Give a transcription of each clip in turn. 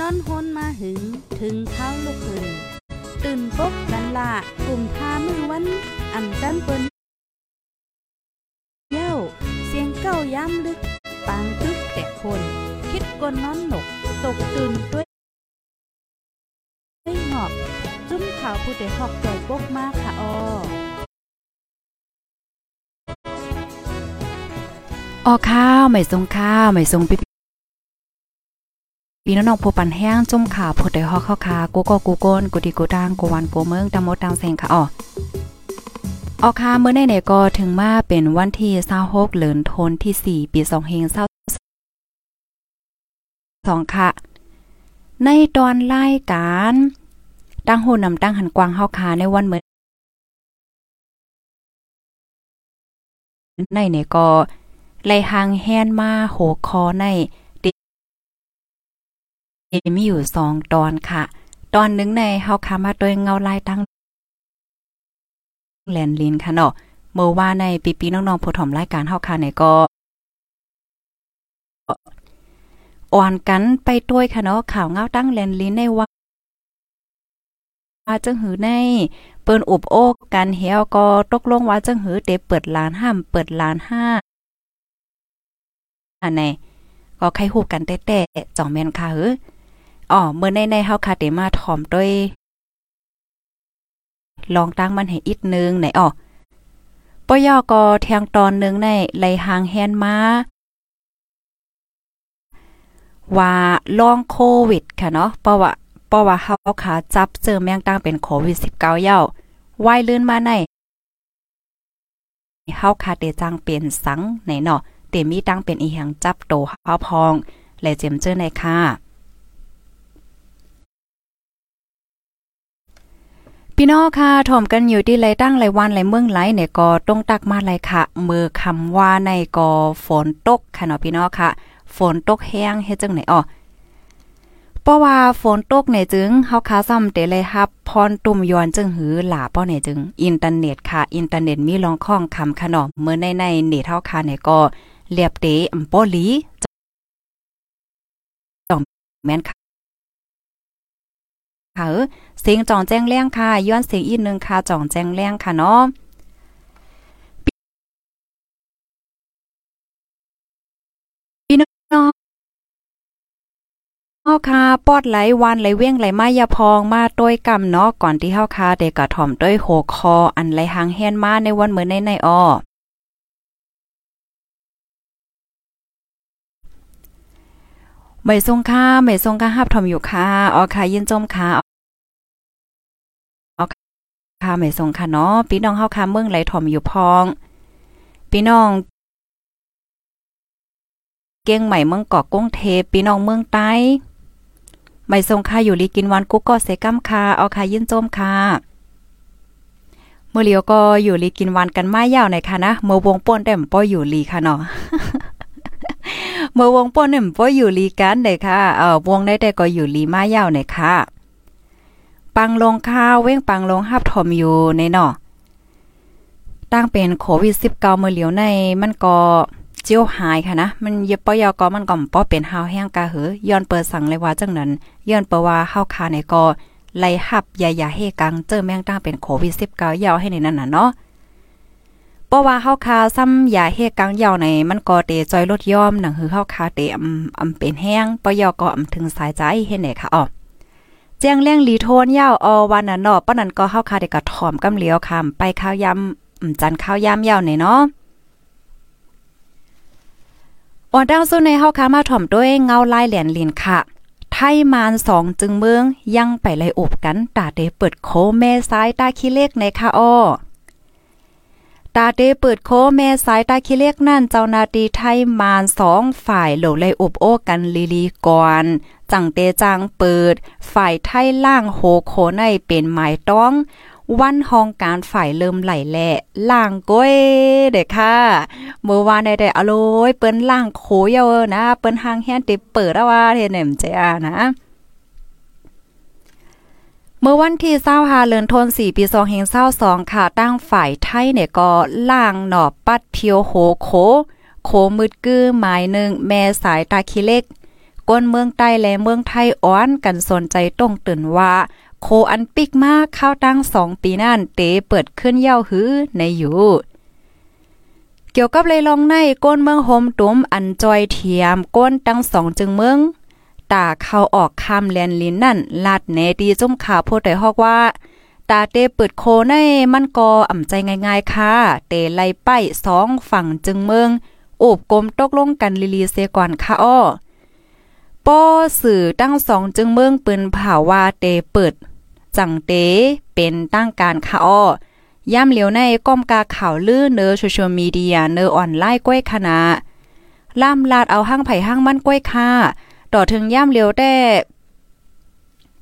นอนฮนมาหึง ถึงเท้าลูกหึงตื่นปกกันละกลุ่มท่ามือวันอ่ำจันเปิ้นเย้าเสียงเก้าย้ำลึก ปางตึกแต่คน คิดกนนอนหนก ตกตื่นด้วยด้วยหงอบจุ้มขาวผู้ใดหอกใจปกมากค่ะอออข้าว ไม่ทรงข้าว ไม่ทรงปิ๊บ ปีน้องผู้ปันแห้งจุ่มข่าวผู้ใดฮอกเข้าคากูก็กูโกนกูดีกูดังกูวันกูเมืองตะมดตังเซงค่ะอ๋อออค่ะเมื่อในเนี่ยก็ถึงมาเป็นวันที่26เหลือนทนที่ 4 ปี2เฮง2ค่ะ ในตอนรายการตั้งหูนำตั้งหันกวางเฮาคาในวันเมื่อในเนี่ยก็ไล่หางแฮนมาโหคอใน มีอยู่สองตอนค่ะ ตอนหนึ่งในเฮาคามาโดยเงาลายตั้งแลนลินค่ะเนาะเมื่อว่าในปีปีน้องๆผู้ถมรายการเฮาคาเนี่ยก็อ่อนกันไปด้วยค่ะเนาะข่าวเงาตั้งแลนลินในว่าว่าจังหือในเปิ้นอุบโอกกันเฮียวก็ตกลงว่าจังหือเตเปิดร้านห้ามเปิดร้านห้าอันไหนก็ใครฮู้กันแต้ๆจ่องแม่นค่ะเฮ้อ อ๋อเมื่อในในเฮาคาเตมาถอมด้วยลองตั้งมันให้อีกนึงไหนอ๋อปยอก็แทงตอนนึงในไหลหางแฮนมาว่าลองโควิดค่ะเนาะเพราะว่าเพราะว่าเฮาขาจับเจอแมงตั้งเป็นโควิด 19 เย้าว่ายลื่นมาในเฮาคาเตจังเป็นสังไหนเนาะเตมีตั้งเป็นอีหยังจับโตเฮาพอง และเจมเจอในค่ะ พี่น้องค่ะถ่อมกันอยู่ที่ไรตั้งไรวันไรเมืองไรเนี่ยก็ต้องตักมาไรค่ะ มือคำว่าในก็ฝนตกค่ะเนาะพี่น้องค่ะ ฝนตกแห้งเฮ็ดจังไหนอ๋อเพราะว่าฝนตกเนี่ยจึงเฮาคาซ้ำเตเลยครับพรตุ่มยอนจึงหือหลาป้อเนี่ยจึง อินเทอร์เน็ตค่ะ อินเทอร์เน็ตมีรองข้องคำค่ะเนาะเมื่อในในเน็ตเฮาคาเนี่ยก็เรียบเตอำป้อลีจองแม่นค่ะค่ะ เสียงจ่องแจ้งแรงค่ะย้อนเสียงอีกนึงค่ะจ่องแจ้งแรงค่ะเนาะพี่น้องเฮาคาปอดไหลวันไหลเว้งไหลมายาพองมาต้วยกำเนาะก่อนที่เฮาคาเด็กกะถ่อมด้วยโหคออันไหลหางแฮนมาในวันเหมือนในในอ้อไม่ทรงค่าไม่ทรงค่าหับทอมอยู่ค่ะอ๋อค่ะยินจมค่ะ ค่ะไม่ทรงค่ะเนาะพี่น้องเฮาค่ะเมืองไหลถ่อมอยู่พอง พี่น้องเก้งใหม่เมืองเกาะกุ้งเทพพี่น้องเมืองใต้ไม่ทรงค่ะอยู่ลีกินวันกุ๊กก็เสกัมค่ะเอาค่ะยินโจมค่ะเมื่อเลียวก็อยู่ลีกินวันกันมายาวหน่อยค่ะนะเมื่อวงป่นแต่มป้ออยู่ลีค่ะเนาะเมื่อวงป่นเนี่ยบ่อยู่ลีกันเด้ค่ะเอ่อวงได้แต่ก็อยู่ลีมายาวเนี่ยค่ะ ปังลงข้าวเว้งปังลงฮับถมอยู่ในเนาะตั้งเป็นโควิด19เมื่อเหลียวในมันก็เจียวหายค่ะนะ มันเย็บปอยอก็มันก็ป้อเป็นหาวแห้งกะเหอย้อนเปิดสั่งเลยว่าจังนั้นย้อนเปว่าเฮาคาในก็ไล่หับยายาเฮกังเจอแมงตั้งเป็นโควิด19ยาวให้ในนั้นน่ะเนาะเพราะว่าเฮาคาซ้ำยาเฮกังยาวในมันก็เตจอยลดย่อมหนังหือเฮาคาเตอำอำเป็นแห้งปยอก็อำถึงสายใจเฮ็ดไหนค่ะอ๋อ แจ้งเลี้ยงลีโทนยาวอวันน่ะเนาะปะนั้นก็เฮาคาได้กระถ่อมกำเหลียวคำไปข้าวยำอืมจันข้าวยายาวในเนาะอ่อนดาวสู้ในเฮาคามาถ่อมด้วยเงาลายเหรียญลินค่ะ ไทยมานสองจึงเมืองยังไปไล่อบกันตาเดเปิดโคแม่ซ้ายตาขี้เล็กในค่ะอ้อ ตาเดเปิดโคแม่สายตาคิเล็กนั่นเจ้านาตีไทยมานสองฝ่ายโหลเลยอบโอ้กันลีลีก่อนจังเตจังเปิด ฝ่ายไทยล่างโหโคในเป็นหมายต้องวันห้องการฝ่ายเริ่มไหลแหละล่างก้อยเด็กค่ะ เมื่อวานได้ได้อโลยเปิ้นล่างโขเยอะนะ เปิ้นหางแฮนติเปิดแล้วว่าเฮ็ดแหนมเจ้านะ เมื่อวันที่25เดือนธันวาคมปี2022ค่ะตั้งฝ่ายไทยเนี่ยก็ล่างหนอบปัดเพียวโหโค โคมืดกื้อหมายหนึ่งแม่สายตาคิเล็ก ก้นเมืองใต้และเมืองไทยอ้อนกันสนใจต้องตื่นว่า โคอันปิกมากข้าวตั้งสองปีนั่นเตเปิดขึ้นเย้าหื้อในอยู่เกี่ยวกับเลยลองในก้นเมืองโฮมตุ้มอันจอยเทียมก้นตั้งสองจึงเมือง ตาเข้าออกคำแลนลินนั่น ลาดแนดีจุ่มข่าวพูดไดฮอกว่า ตาเตเปิดโคในมันก็อ่ำใจง่ายๆค่ะเตไล่ไปสองฝั่งจึงเมืองโอบกลมตกลงกันลีลีเซก่อนค่ะอ้อป้อสื่อตั้งสองจึงเมืองปืนผ่าว่าเตเปิด จังเตเป็นตั้งการค่ะอ้อย่ำเหลียวในก้มกาข่าวลือเนอโซเชียลมีเดียเนอออนไลน์ก้อยคณะล่ามลาดเอาห้างไผ่ห้างมั่นก้อยค่ะ ต่อถึงย่ำเลียวแต่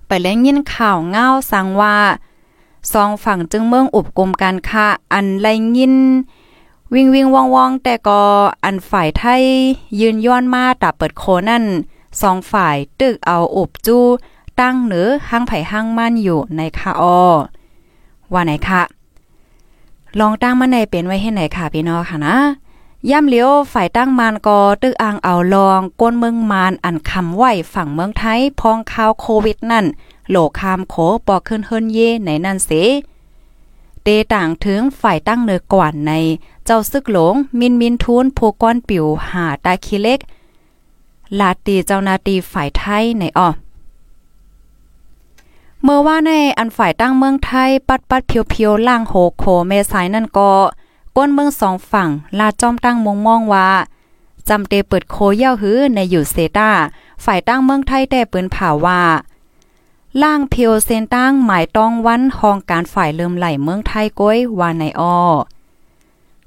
ไปแล้งยินข่าวเงาสังว่าสองฝั่งจึงเมืองอุบกลมกันค่ะอันไรยิน วิ่งวิ่งว่องว่องแต่ก็อันฝ่ายไทย ยืนย้อนมาตับเปิดโคนั่นสองฝ่ายตึกเอาอบจู้ตั้งเหนือห้างไผ่ห้างมั่นอยู่ในคาออว่าไหนคะลองตั้งมาในเป็นไว้ให้ไหนค่ะพี่น้องค่ะนะ ย่ำเลี้ยวฝ่ายตั้งมานก็ตึกอ่างเอาลอง ก้นเมืองมานอันคำไหวฝั่งเมืองไทยพองข่าวโควิดนั่น โหลคามโขปอกขึ้นเฮิรนเย่ในนั่นเสเตต่างถึงฝ่ายตั้งเนือกว่านใน เจ้าซึกหลง มินมินทูนผู้ก้อนปิวหาตาคิเล็ก ลาตีเจ้านาตีฝ่ายไทยในอ้อเมื่อว่าในอันฝ่ายตั้งเมืองไทยปัดปัดเพียวๆล่างโหโคเมสายนั่นก็ ก้นเมืองสองฝั่ง ลาจอมตั้งมงมองว่าจำเตเปิดโคเย่าหื้อในอยู่เซตาฝ่ายตั้งเมืองไทยแต่ปืนผ่าว่าล่างเพียวเซนตั้งหมายต้องวันห้องการฝ่ายเริ่มไหลเมืองไทยก้อยว่าในอ้อ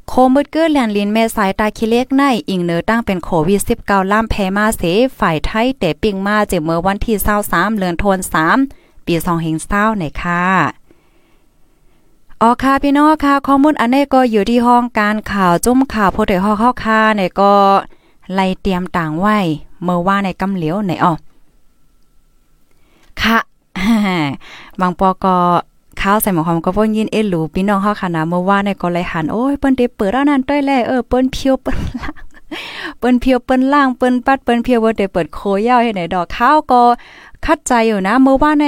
โคมืดเกื้อแลนลินแม่สายตาคิเล็กในอิงเนอตั้งเป็นโควิด19ล่ามแพมาเสฝ่ายไทยแต่ปิงมาเจเมื่อวันที่23เดือนธันวาคมปี2020ในค่ะ อ๋อค่ะพี่น้องค่ะข้อมูลอันนี้ก็อยู่ที่ห้องการข่าวจุ้มข่าวโพเดฮอเข้าค่ะในก็ไล่เตรียมต่างไว้เมื่อว่าในกำเหลียวในอ๋อค่ะบางปอก็ข้าวใส่หมอหอมก็พ่นยินเอหลูพี่น้องเฮาค่ะนะเมื่อว่าในก็เลยหันโอ้ยเปิ้นได้เปิดแล้วนั่นต้อยแลเออเปิ้นเพียวเปิ้นล่างเปิ้นเพียวเปิ้นล่างเปิ้นปัดเปิ้นเพียวบ่ได้เปิดโคยาวให้ไหนดอกข้าวก็ คัดใจอยู่นะ เมื่อว่าใน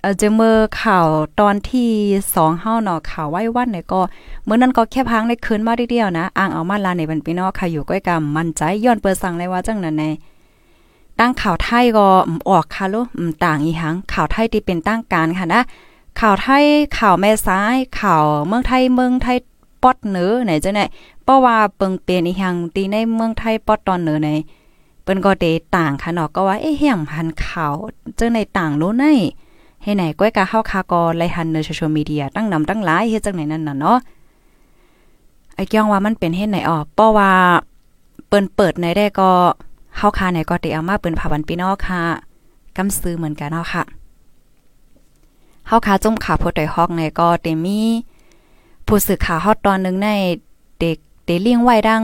เออจะเมื่อข่าวตอนที่2เฮาเนาะข่าวไว้วันเนี่ยก็เมื่อนั้นก็แค่พังได้คืนมาเดียวนะอ่างเอามาลาในเป็นพี่น้องค่ะอยู่ก้อยกำมั่นใจย้อนเปิดสั่งเลยว่าจังนั้นแน่ตั้งข่าวไทยก็ออกค่ะลูกต่างอีหังข่าวไทยที่เป็นตั้งการค่ะนะข่าวไทยข่าวแม่ซ้ายข่าวเมืองไทยเมืองไทยปอดเหนือไหนจ้ะเนี่ยเพราะว่าเปิงเป็นอีหังตีในเมืองไทยปอดตอนเหนือใน เปิ้นก็เดต่างค่ะเนาะก็ว่าเอ๊ะเฮียงพันข่าวเจอในต่างโลในให้ไหนก้อยกะเฮาคากอไลหันในโซเชียลมีเดียตั้งนำตั้งหลายเฮ็ดจังไหนนั่นน่ะเนาะไอ้เกี่ยงว่ามันเป็นเฮ็ดไหนออเพราะว่าเปิ้นเปิดในได้ก็เฮาคาไหนก็เตเอามาเปิ้นผาวันพี่น้องค่ะกำซื้อเหมือนกันเนาะค่ะเฮาคาจุ่มขาพดได้ฮอกในก็เตมีผู้สื่อข่าวฮอดตอนนึงในเด็กเตเลี้ยงไว้ดัง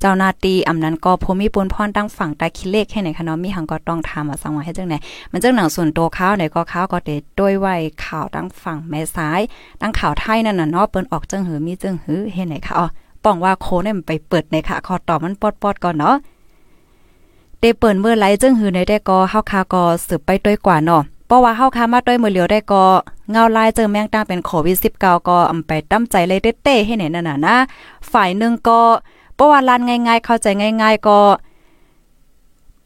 เจ้านาตีอำนั้นก็ภูมิปุนพรตั้งฝั่งตาคิเลขให้ไหนคะเนาะมีหังก็ต้องถามว่าสังว่าให้จังไหนมันจังหนังส่วนตัวเขาไหนก็เขาก็เดด้วยไว้ข่าวตั้งฝั่งแม่ซ้ายตั้งข่าวไทยนั่นน่ะเนาะเปิ้นออกจังหือมีจังหือเฮ็ดไหนคะอ๋อป้องว่าโคเนี่ยมันไปเปิดในค่ะขอตอบมันปอดๆก่อนเนาะเตเปิดเมื่อไหลจังหือในได้ก็เฮาคาก็สืบไปด้วยกว่าเนาะเพราะว่าเฮาคามาด้วยมือเหลียวได้ก็เงาลายเจอแมงตั้งเป็นโควิด19ก็อำไปตั้มใจเลยเต้ๆให้ไหนนั่นน่ะนะฝ่ายนึงก็ เพราะว่าลานง่าย ๆ เข้าใจง่าย ๆ ก็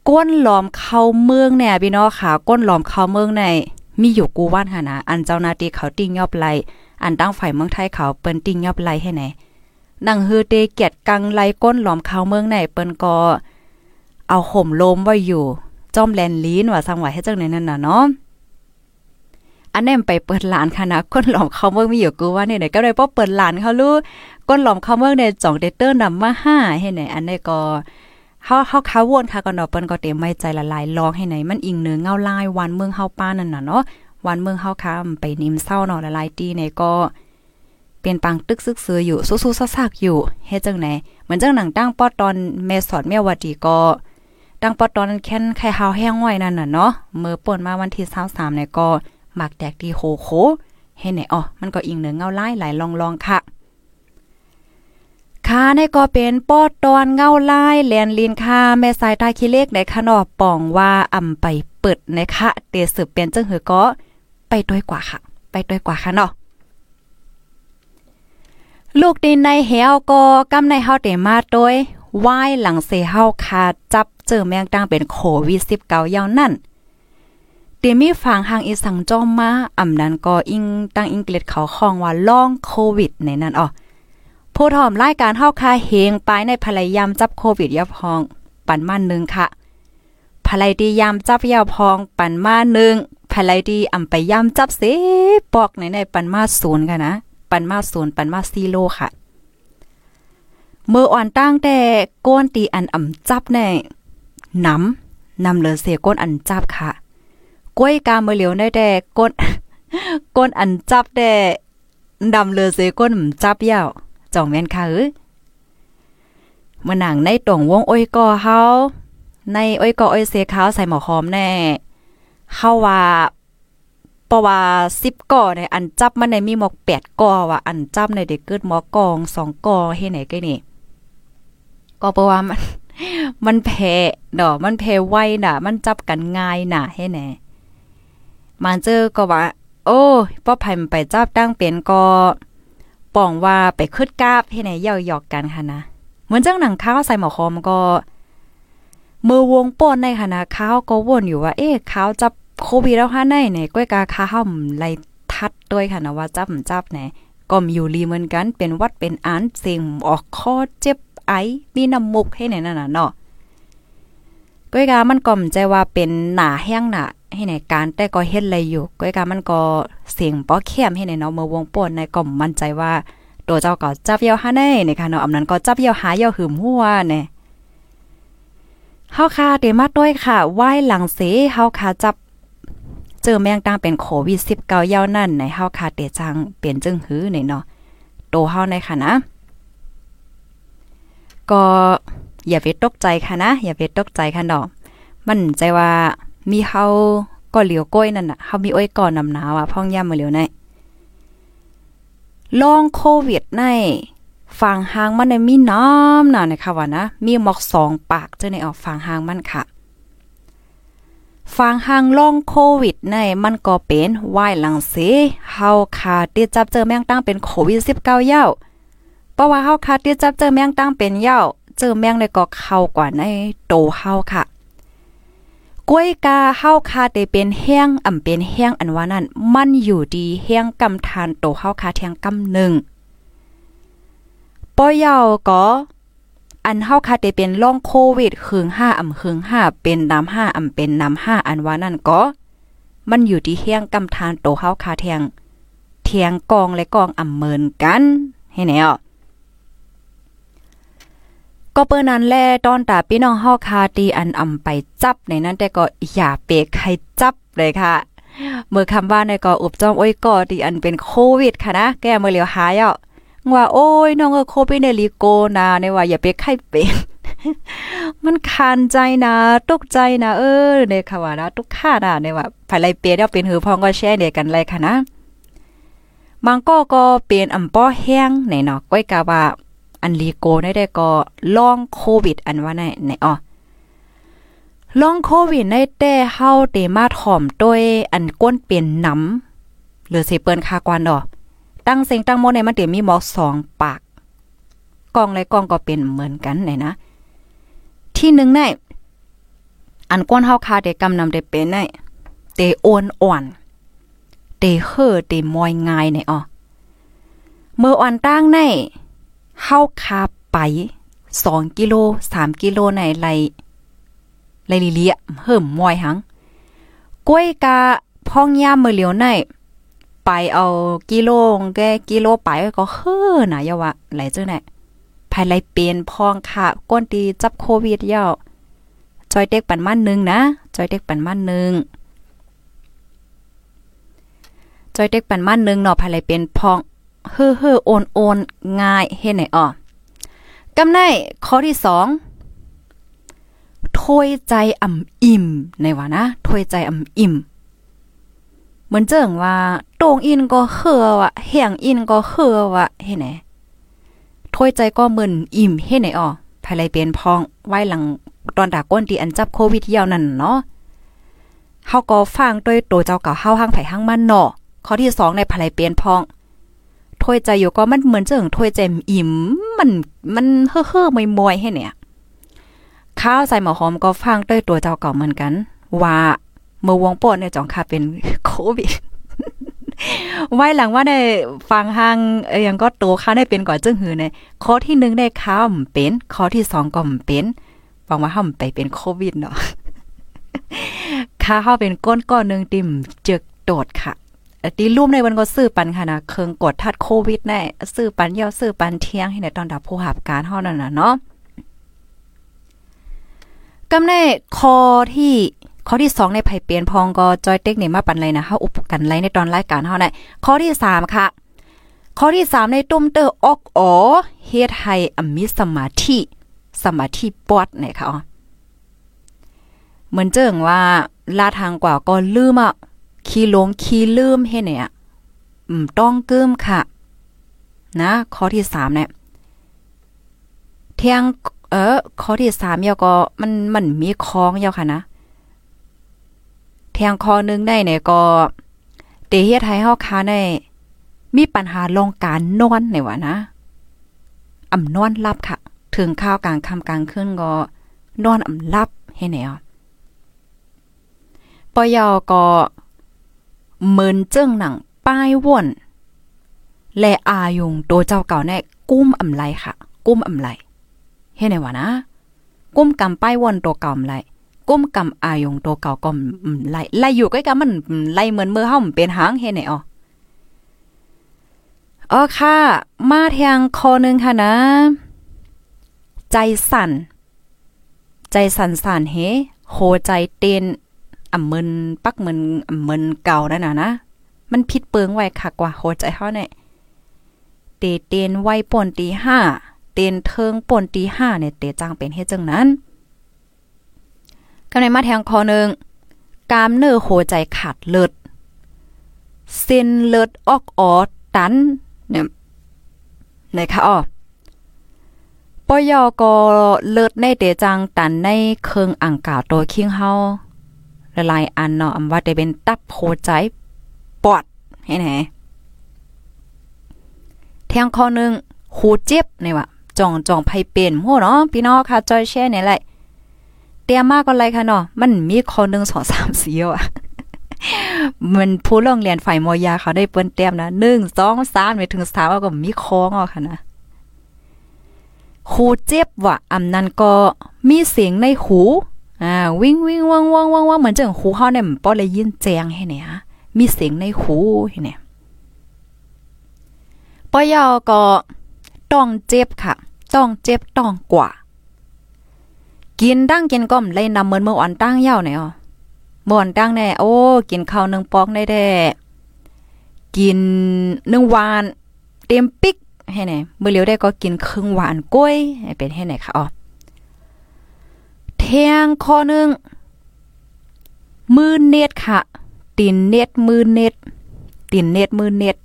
ก้นหลอมเข้าเมืองเนี่ยพี่น้องค่ะก้นหลอมเข้าเมืองในมีอยู่กูว่านค่ะนะอันเจ้านาตีเขาติ้งยอบไลอันตั้งฝ่ายเมืองไทยเขาเปิ้นติ้งยอบไลให้ไหนนังฮือเตเกียดกังไลก้นหลอมเข้าเมืองในเปิ้นก็เอาห่มลมไว้อยู่จอมแลนลีนว่าสังไหวให้จังไหนนั่นน่ะเนาะอันนี้ไปเปิดหลานค่ะนะก้นหลอมเขาเมืองมีอยู่กูว่าเนี่ยก็เลยป้อเปิดหลานเขาลู ก้นหลอมเขาเมืองในจ่องเดเตอร์นำมาห้าให้ไหนอันนี้ก็เฮาเฮาคาวนค่ะก็เนาะเปิ้นก็เต็มไม่ใจละลายลองให้ไหนมันอิงเนื้อเงาลายวันเมืองเฮาป้านั่นน่ะเนาะวันเมืองเฮาค่ะไปนิ่มเศร้าเนาะละลายตีในก็เป็นปังตึกซึกซืออยู่สู้ๆซักๆอยู่เฮ็ดจังไหนเหมือนจังหนังตั้งปอตอนเมสอดแม่วัดีก็ตั้งปอตอนแค้นไข่เฮาแห้งไว้นั่นน่ะเนาะเมื่อป่นมาวันที่23เนี่ยก็หมักแดกดีโหโคเฮ็ดไหนอ๋อมันก็อิงเนื้อเงาลายหลายลองๆค่ะ ค่ะในก็เป็นปอดตอนเงาลายแลนลินค่ะ แม่สายตาขี้เล็กในขนอป่องว่าอำไปเปิดนะคะเตสืบเป็นจังหือก็ไปด้วยกว่าค่ะ ไปด้วยกว่าค่ะเนาะลูกดินในเหวก็กำในเฮาเตมาโดยไหวหลังเสเฮาคาจับเจอแมงตังเป็นโควิด19ยาวนั่นเตมีฝังหางอีสังจอมมาอำนั้นก็อิงตั้งอังกฤษเขาคองว่าล่องโควิดในนั้นอ๋อ ผู้ถอมรายการเฮาคาเฮงไปในภรรยามจับโควิดยาพอง ปันมานึงค่ะภรรยดียามจับยาพอง ปันมานึงภรรยดีอำไปยามจับเสปอกในในปันมาศูนย์กันนะ ปันมาศูนย์ปันมาซีโลค่ะ เมื่ออ่อนตั้งแต่ก้นตีอันอ่ำจับในน้ำนำเหลือเสียก้นอันจับค่ะก้วยกาเมื่อเหลียวได้แต่ก้นก้นอันจับแต่ดำเหลือเสียก้นจับยาว จ่องแม่นค่ะเอ้มื่อหนังในตรงวงอ้อยกอเฮาในอ้อยกออ้อยเสียขาวใส่หมอหอมแน่เฮาว่าเพราะว่า10ก่อในอันจับมันในมีหมอก8ก่อว่าอันจับในเด็กเกิดหมอกอง2ก่อเฮ็ดไหนก็นี่ก็เพราะว่ามัน มันแพ้ดอกมันแพ้ไวน่ะ มันจับกันง่ายน่ะให้แหน่มันเจอก็ว่า โอ้ป้อไผมันไปจับตั้งเป็นก็ ปองว่าไปคึดกาบให้ไหนเย่าหยอกกันค่ะนะ เหมือนจังหนังข้าวใส่หมอคอมก็มือวงป้นในค่ะนะข้าวก็วนอยู่ว่า เอ๊ะข้าวจับโควิดแล้วค่ะในไหนก้อยกาข้าวไล่ทัดด้วยค่ะนะว่าจับจับไหนก็มีอยู่ลีเหมือนกันเป็นวัดเป็นอันเสียงออกคอเจ็บไอมีน้ำมุกให้ไหนนั่นน่ะเนาะก้อยกามันก็มใจว่าเป็นหนาแห้งหนา ให้ในการแต่ก็เฮ็ดอะไรอยู่ก้อยกามันก็เสียงป้อเข้มให้ในเนาะเมื่อวงป่นในก็มั่นใจว่าตัวเจ้าก็จับเยาหาแน่ในค่ะเนาะอำนั้นก็จับเยาหาเยาหืมหัวแน่เฮาค่ะเตมาด้วยค่ะไหว้หลังเสเฮาค่ะจับเจอแมงตังเป็นโควิด19ยาวนั่นในเฮาค่ะเตจังเปลี่ยนจึงหื้อในเนาะโตเฮาในค่ะนะ ก็อย่าไปตกใจค่ะนะ อย่าไปตกใจค่ะเนาะมันใจว่า มีเฮาก็เหลียวก้อยนั่นน่ะเฮามีอ้อยก่อนนำหนาวอะพ่องย่ำมาเหลียวในลองโควิดในฝั่งหางมันในมีน้ำน่ะนะคะว่านะ มีหมอกสองปากเจ้าในออกฝั่งหางมันค่ะฝั่งหางลองโควิดในมันก็เป็นวายหลังเสเฮาคาติดจับเจอแมงตั้งเป็นโควิด19ยาเพราะว่าเฮาคาติดจับเจอแมงตั้งเป็นเย้า เจอแมงในก็เข้ากว่าในโตเฮาค่ะ กล้วยกาเฮาคาเตเป็นแห้งอ่ำเป็นแห้งอันว่านั้นมันอยู่ดีแห้งกำทานโตเฮาคาเทียงกำหนึ่งป้อยาวก็อันเฮาคาเตเป็นล่องโควิดคืงห้าอ่ำคืงห้าเป็นน้ำห้าอ่ำเป็นน้ำห้าอันว่านั่นก็มันอยู่ที่แห้งกำทานโตเฮาคาเทียงเทียงกองและกองอ่ำเมินกันให้แน่อะ ก็เปิ้นนั้นแลตอนตาพี่น้องเฮาคาตีอันอำไปจับในนั้นแต่ก็อย่าเปกใครจับเลยค่ะ เมื่อคำว่าในก็อุบจอมโอ้ยก็ตีอันเป็นโควิดค่ะนะ แกเมื่อเหลียวหายอะว่าโอ้ยน้องเออโควิดในลีโกนะในว่าอย่าเปกใครเป็นมันคานใจนะตกใจนะเออเนี่ยค่ะว่านะทุกค่านะเนี่ยว่าภายไลเปียแล้วเป็นหือพองก็แช่เดียกันเลยค่ะนะบางก็ก็เป็นอำป้อแห้งในเนาะก้อยกาว่า อันลีโกได้ได้ก็ล่องโควิด อันว่าในในอ๋อล่องโควิดในแต่เฮาเตมาถ่อมด้วย อันก้นเป็นน้ำหรือสิเปิ้นคากวนดอตั้งเสียงตั้งโมในมันเตมีหมอกสองปากกองและกองก็เป็นเหมือนกันไหนนะ ที่หนึ่งในอันก้นเฮาคาเตกำนำได้เป็นในเตโอนอ่อนเตเฮอเตมอยงายในอ๋อเมื่ออ่อนตั้งใน เฮาคาไปสองกิโลสามกิโลในไรไรลิเลียเหิมมวยหังก้วยกาพ่องย่ามมือเหลียวในไปเอากิโลแกกิโลไปก็เฮ้อนะยาวะไหลเจ้าไหนภายไรเป็นพองค่ะ ก้นตีจับโควิดยาวจอยเด็กปันมันหนึ่งนะ จอยเด็กปันมันหนึ่งจอยเด็กปันมันหนึ่งเนาะภายไรเป็นพอง เฮ้อเฮ้อโอนโอนง่ายเฮ็ดไหนอ่อกำไนข้อที่สองถวยใจอ่ำอิ่มในว่านะถวยใจอ่ำอิ่มเหมือนเจิงว่าโตงอินก็เฮือวะแห่งอินก็เฮือวะเฮ็ดไหนถวยใจก็มึนอิ่มเฮ็ดไหนอ่อภายไลเปลี่ยนพองไว้หลังตอนดาก้นที่อันจับโควิดเที่ยวนั่นเนาะเฮาก็ฟังด้วยตัวเจ้าเก่าเฮาห้างไผห้างมันเนาะข้อที่2ในภายไลเปลี่ยนพอง ถ้วยใจอยู่ก็มันเหมือนเจิงถ้วยใจอิ่มมันมันเฮ่อๆมวยๆให้เนี่ย ข้าวใส่หมอหอมก็ฟังด้วยตัวเจ้าเก่าเหมือนกัน ว่าเมื่อวงโปดเนี่ยจองค่ะเป็นโควิดไว้หลังว่าได้ฟังห้างยังก็โตค่าได้เป็นก่อนจึงหือในข้อที่หนึ่งได้ข้าวเป็นข้อที่สองก็เป็นฟังว่าห้ามไปเป็นโควิดเนาะค่าเข้าเป็นก้นก้อนหนึ่งติ่มเจกโดดค่ะ ตีรูปในวันก็ซื้อปันค่ะนะเคิงกดทัดโควิดแน่ซื้อปันเยาซื้อปันเที่ยงให้ในตอนดับผู้หับการเฮานั่นนะเนาะกำในคอที่ข้อที่ 2 ในไผเปลี่ยนพองก็จอยเต็กนี่มาปันเลยนะเฮาอุปกันไลในตอนรายการเฮาได้ข้อที่ 3 ค่ะ ข้อที่ 3 ในตุ้มเตอออกอ๋อเฮ็ดให้อมิสมาธิสมาธิปอดเนี่ยค่ะเหมือนเจิงว่าลาทางกว่าก็ลืมอะ ขี้ลงขี้ลืมเฮ็ดเนี่ยอืมต้องกึมค่ะ นะ ข้อที่3เนี่ยเที่ยงเออข้อที่3ยาก็มันมันมีคล้องยาค่ะนะแทงคอนึงได้เนี่ยก็เตเฮ็ดให้เฮาคาในมีปัญหาลงการนอนในว่านะอ่ำนอนลับค่ะ ถึงข้าวกลางค่ำกลางคืนก็นอนอ่ำลับให้แนวปอยอก็ เหมือนเจิ้งหนังป้ายว่นและอายุงตัวเจ้าเก่าแน่กุ้มอ่ำไหลค่ะ กุ้มอ่ำไหลเฮ็ดไหนวะนะ กุ้มกำป้ายว่นตัวเก่าอ่ำไหลก้มกำอายงตัวเก่าก็ไล่ไล่อยู่ใกล้กันมันไล่เหมือนมือเฮาเป็นหางเฮ็ดไหนอ๋ออ๋อค่ะ มาทงคอนึงค่ะนะ ใจสั่น ใจสั่นสั่นเฮโหใจเต้น อ่ำมึนปักเมึนอ่ำมึนเก่านั่นน่ะนะ มันผิดเปิงไว้ค่ะกว่าโหใจเฮาเนี่ยเตเตนไว้ป่นตีห้าเต้นเทิงป่นตีห้าเนี่ยเตจังเป็นเฮ็ดจังนั้นกำในมาแทงคอหนึ่งกามเนื้อโหใจขาดเลิดเส้นเลิดออกออตันเนี่ยไหนคะอ้อปอยอก็เลิดในเตจังตันในเคิงอ่างกาวตัวคิงเฮา ละลายอันเนาะอำว่าได้เป็นตับโหใจปอดให้ไหนแทงคอนึงหูเจ็บนี่ว่ะจ่องจ่องไผเป็นโหเนาะพี่น้องค่ะจอยแช่นี่แหละเตียมากก็ไรค่ะเนาะมันมีข้อหนึ่งสองสามสี่อะมันผู้ลงเรียนฝ่ายมอยาเขาได้เปิ้นเต็มนะหนึ่งสองสามไปถึงสามก็มีคองอะค่ะนะคูเจ็บว่ะอำนั้นก็มีเสียงในหู อ่าวิ่งวิ่งว่างว่างว่างว่างเหมือนจังหูเฮาเนี่ยป้อเลยยินแจงให้เนี่ยมีเสียงในหูให้เนี่ยป้อยอก็ต้องเจ็บค่ะ ต้องเจ็บต้องกว่า กินตั้งกินก้มเลยนำเหมือนเมื่อวันตั้งเย้าเนี่ยอ๋อเมื่อนตั้งแน่โอ้กินข้าวหนึ่งปอกได้แด้กินหนึ่งวาน เต็มปิกให้ไหนเมื่อเลียวได้ก็กินครึ่งหวานกล้วยให้เป็นให้ไหนคะอ๋อ เทียงข้อหนึ่งมือเน็ตค่ะตีนเน็ตมือเน็ตตีนเน็ตมือเน็ต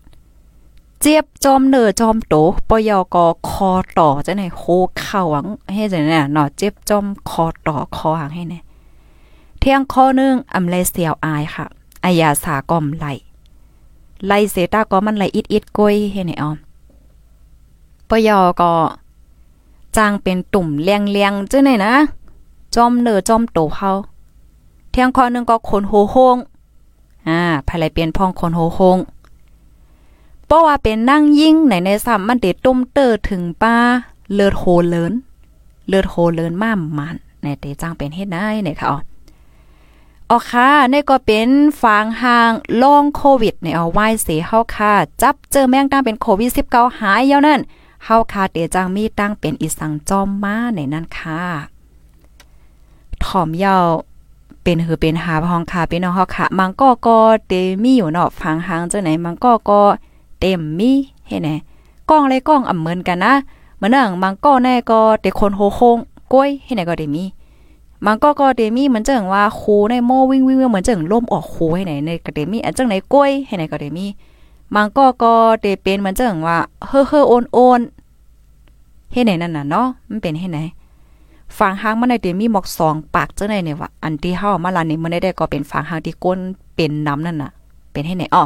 เจ็บจอมเนอจอมโตปยอกอคอต่อจะไหนโคเข้าหวังให้จะเนี่ยเนาะเจ็บจอมคอต่อคอหางให้เนี่ยเที่ยงข้อนึงอำไลเสียวอายค่ะอายาสากอมไหลไลเสตาก็มันไหลอิดอิดก้อยให้เนี่ยออมปยอก็จางเป็นตุ่มเลียงเลียงจ้าไหนนะ จอมเนอจอมโตเฮาเที่ยงข้อนึงก็คนโหโฮงอ่าภายไลเปลี่ยนพองคนโหโฮงเพราะว่าเป็นนั่งยิ่งในในซ้ำมันเดตุ้มเตอถึงป้าเลือดโหเลินเลือดโหเลินมามันในเตจ้างเป็นเฮ็ดได้เนี่ยค่ะอ๋อค่ะนี่ก็เป็นฟางห่างลองโควิดในเอาไว้เสียเฮาค่ะ จับเจอแมงตั้งเป็นโควิด19หายเยานั่นเฮาค่ะเตจังมีตั้งเป็นอีสังจอมมาในนั้นค่ะ ถ่อมยาวเป็นหือเป็นหาพองค่ะเป็นน้องเฮาค่ะมังก็ก็เตมีอยู่เนาะฟางหางจังไหนมังก็ก็เต็มมีเห็นไหมกล้องเลยกล้องอ่ำเหมือนกันนะเหมือนอ่างบางก้อแน่ก็เด็คนโหโคงก้อยเห็นไหนก็เดมีบางก็ก็เดมีเหมือนจังว่าคูในโมวิ่งวิ่งเหมือนจังล่มออกคูให้ไหนในก็เดมีอันจังไหนก้อยให้ไหนก็เดมีบางก็ก็เดเป็นเหมือนจังว่าเฮ้อเฮ้อโอนโอนเฮ็ดไหนนั่นน่ะเนาะมันเป็นเฮ็ดไหน ฝางหางมันได้มีหมอกสองปากเจังได๋เนี่ยว่าอันที่เฮามาลานี่มันได้ก็เป็นฝางหางที่ก้นเป็นน้ำนั่นน่ะ เป็นให้ไหนอ้อ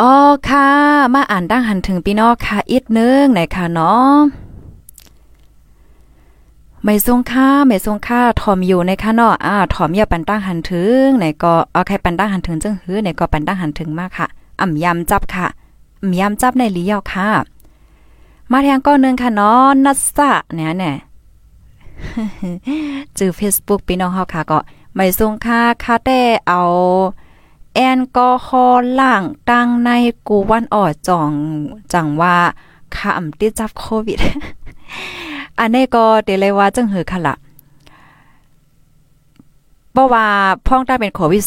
อ๋อค่ะ มาอ่านดั้งหันถึงพี่น้องค่ะอีกนึงไหนค่ะเนาะไม่ทรงค่าไม่ทรงค่าถอมอยู่ในค่ะเนาะอ่าถอมอย่าปันตั้งหันถึงไหนก็เอาใครปันตั้งหันถึงจังหื้อไหนก็ปันตั้งหันถึงมากค่ะ อ่ำยำจับค่ะอ่ำยำจับในลียาค่ะ มาแทงก้อนนึงค่ะเนาะนัสสะเนี่ยเนี่ยจือ Facebook พี่น้องเฮาค่ะก็ไม่ทรงค่าค่ะแต่เอาแอลกอฮอล์ล้างตั้งในกูวันอ่อจ่องจังว่าค่าอำติดจับโควิด อันนี้ก็เดเลยว่าจังหือค่ะละเพราะว่าพ่องได้เป็นโควิด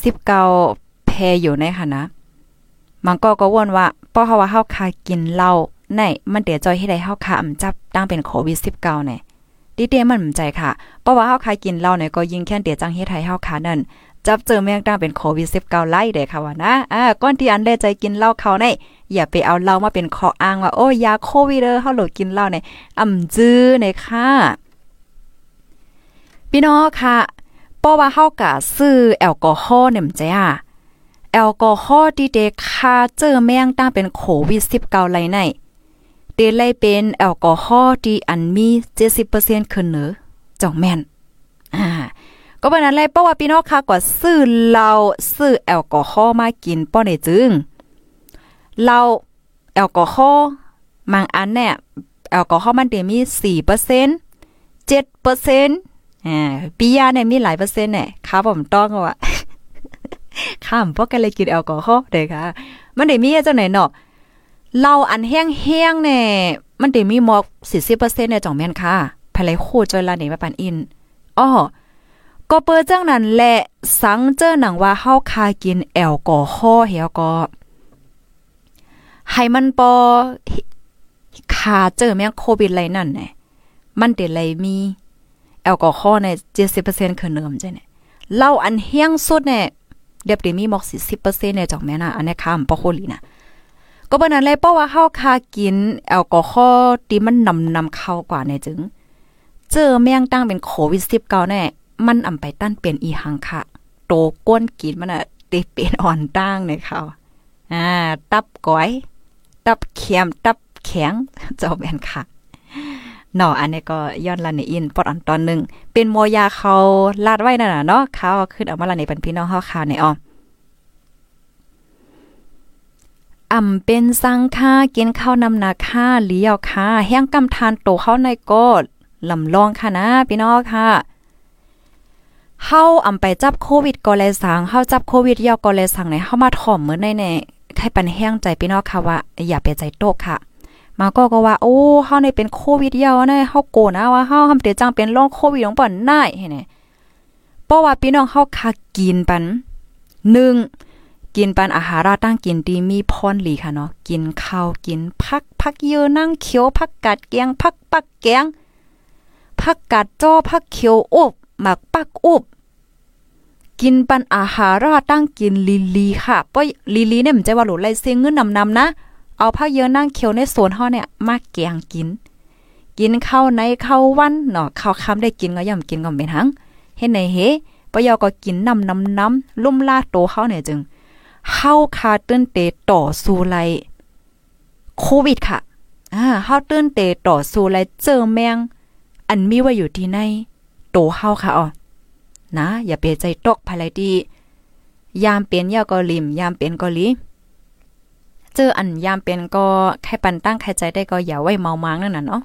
19แพอยู่ในค่ะนะ มันก็ก็วนว่าเพราะเฮาว่าเฮาคากินเหล้า ในมันเดี๋ยวจอยให้ได้เฮาคาอำจับตั้งเป็นโควิด19เนี่ยดิเดมันใจค่ะ เพราะว่าเฮาคายกินเหล้าเนี่ยก็ยิ่งแค่เดี๋ยวจังเฮ็ดให้เฮาคานั่นจับเจอแมงตั้งเป็นโควิด19ไล่เด้ค่ะว่านะอ่าก่อนที่อันได้ใจกินเหล้าเขาในอย่าไปเอาเหล้ามาเป็นข้ออ้างว่าโอ้ยาโควิดเด้อเฮาโหลดกินเหล้าเนี่ยอ่ำจื้อเนี่ยค่ะพี่น้องค่ะเพราะว่าเฮากะซื้อแอลกอฮอล์เนี่ยมจ้าแอลกอฮอล์ที่เด็กคาเจอแมงตั้งเป็นโควิด19ไล่ใน เดเลยเป็นแอลกอฮอล์ที่อันมี 70%ขึ้นเนอจ่องแม่นอ่าก็เป็นนั้นเลยเพราะว่าพี่น้องค่ะก็ซื้อเหล้าซื้อแอลกอฮอล์มากินป้อได้จึงเหล้าแอลกอฮอล์บางอันเนี่ยแอลกอฮอล์มันเดมี4% 7%อ่าปียาเนี่ยมีหลายเปอร์เซ็นต์เนี่ยค่ะผมต้องว่าข้ามพวกกันเลยกินแอลกอฮอล์เด้ค่ะ มันได้มีจังไหนเนาะ เล้าอันแห้งๆเนี่ยมันได้มีมอก40%เนี่ยจ่องแม่นค่ะภายไลโคจอยลานี่มาปานอินอ้อก็เปิดจังนั้นแหละสังเจอหนังว่าเฮาคากินแอลกอฮอล์เหียก็ให้มันปอคาเจอแม่งโควิดไรนั่นแหละมันเดเลยมีแอลกอฮอล์ใน70%คือเนิมจ้ะเนี่ยเหล้าอันเฮียงสุดเนี่ยเดี๋ยวมีมอก40%เนี่ยจอกแม่น่ะอันนี้ค่ะปอโคลีนะ ก็บ่นั้นเลยเพราะว่าเฮาคากินแอลกอฮอล์ที่มันนำนำเข้ากว่าเนี่ยจึง เจอแมงตั้งเป็นโควิด19แน่มันอำไปตั้นเป็นอีหังค่ะ โตก้นกินมันอะติเป็นอ่อนตั้งในเขาอ่า ตับก้อย ตับเข็มตับแข็งเจ้าแม่นค่ะเนาะอันนี้ก็ย้อนลันในอินปอดอันตอนหนึ่งเป็นโมยาเขาลาดไว้นั่นน่ะเนาะเขาขึ้นเอามาลันในปันพี่น้องเฮาค่ะในอ้อ อ่ำเป็นสังค่ากินข้าวนำนาค่าเลี้ยวค่ะแห้งกำทานโตเข้าในก็ลำลองค่ะนะพี่น้องค่ะเฮาอ่ำไปจับโควิดก็เลยสังเฮาจับโควิดยาวก็เลยสังในเฮามาถ่อมเหมื้อในในใครปันแห้งใจพี่น้องค่ะว่าอย่าไปใจโตกค่ะมาก็ก็ว่าโอ้เฮาในเป็นโควิดยาวนะเฮาโกนะว่าเฮาทำเตจังเป็นโรคโควิดของป่อนได้เห็นไหมเพราะว่าพี่น้องเฮาคากินปัน1 กินปันอาหารตั้งกินดีมีพรหลีค่ะเนาะกินข้าวกินผักผักเยอะนั่งเขียวผักกาดแกงผักปักแกงผักกาดจ้อผักเขียวอุบหมักปักอุบกินปันอาหาราตั้งกินลีลีค่ะป้อยลีลีเนี่ยมันจะว่าหลุไลเสียงเงินนำนำนะ เอาผ้าเยอะนั่งเขียวในสวนเฮาเนี่ยมาแกงกิน กินข้าวในข้าววันเนาะข้าวคำได้กินก็ย่อมกินก็เป็นหังเฮ็ดไหนเฮปยอก็กินน้ำน้ำน้ำลุ่มลาโตเฮาเนี่ยจึง เฮาคาตื้นเตต่อสู้ไลโควิดค่ะอ่าเฮาตื้นเตต่อสู้ไลเจอแมง อันมีว่าอยู่ที่ในโตเฮาค่ะอ๋อนะ อย่าเปใจตกภายไรดียามเป็นยาก็ลิมยามเป็นก็ลิเจออันยามเป็นก็แค่ปันตั้งใครใจได้ก็อย่าไว้เมามังนั่นน่ะเนาะ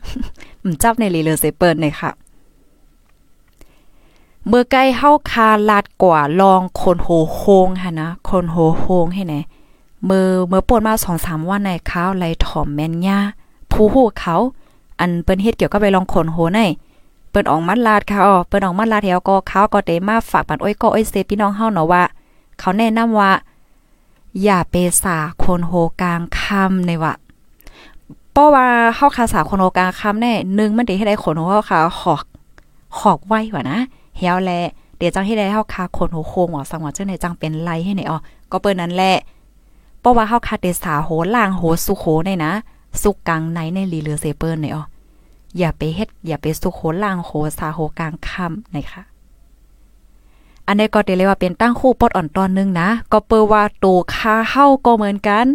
มันจับในรีเลเซเปิดเลยค่ะ เมื่อใกล้เฮาคาลาดกว่าลองคนโหโฮงค่ะนะคนโหโฮงให้ไหนเมื่อเมื่อปวดมาสองสามวันในข้าวไรถอมแมนย่าผู้หูเขา อันเปิ้นเฮ็ดเกี่ยวกับไปลองคนโหในเปิ้นออกมัดลาดค่ะอ๋อเปิ้นออกมัดลาดแถวก็เขาก็ได้มาฝากปันอ้อยก็อ้อยเซพี่น้องเฮาเนาะว่า เขาแนะนำว่า อย่าเปสาคนโหกลางค่ำในว่าเพราะว่าเฮาคาสาคนโหกลางค่ำแน่นึงมันได้ให้ได้คนโหเฮาคาหอกหอกไว้ว่านะ เฮียวแลเดี๋ยวจังให้ได้เฮาคาคนโหโคงว่าสังว่าจังได๋จังเป็นไรให้ไหนอ๋อก็เปิ้นนั้นแหละเพราะว่าเฮาคาเตสาโหล่างโหสุโหในนะ สุกกลางในในลีเรือเซเปิลเนี่ยอ๋ออย่าไปเฮ็ดอย่าไปสุโหล่างโหสาโหกลางค่ำนะคะอันนี้ก็เรียกว่าเป็นตั้งคู่ปอดอ่อนตอนนึงนะ ก็เปิว่าโตคาเฮาก็เหมือนกัน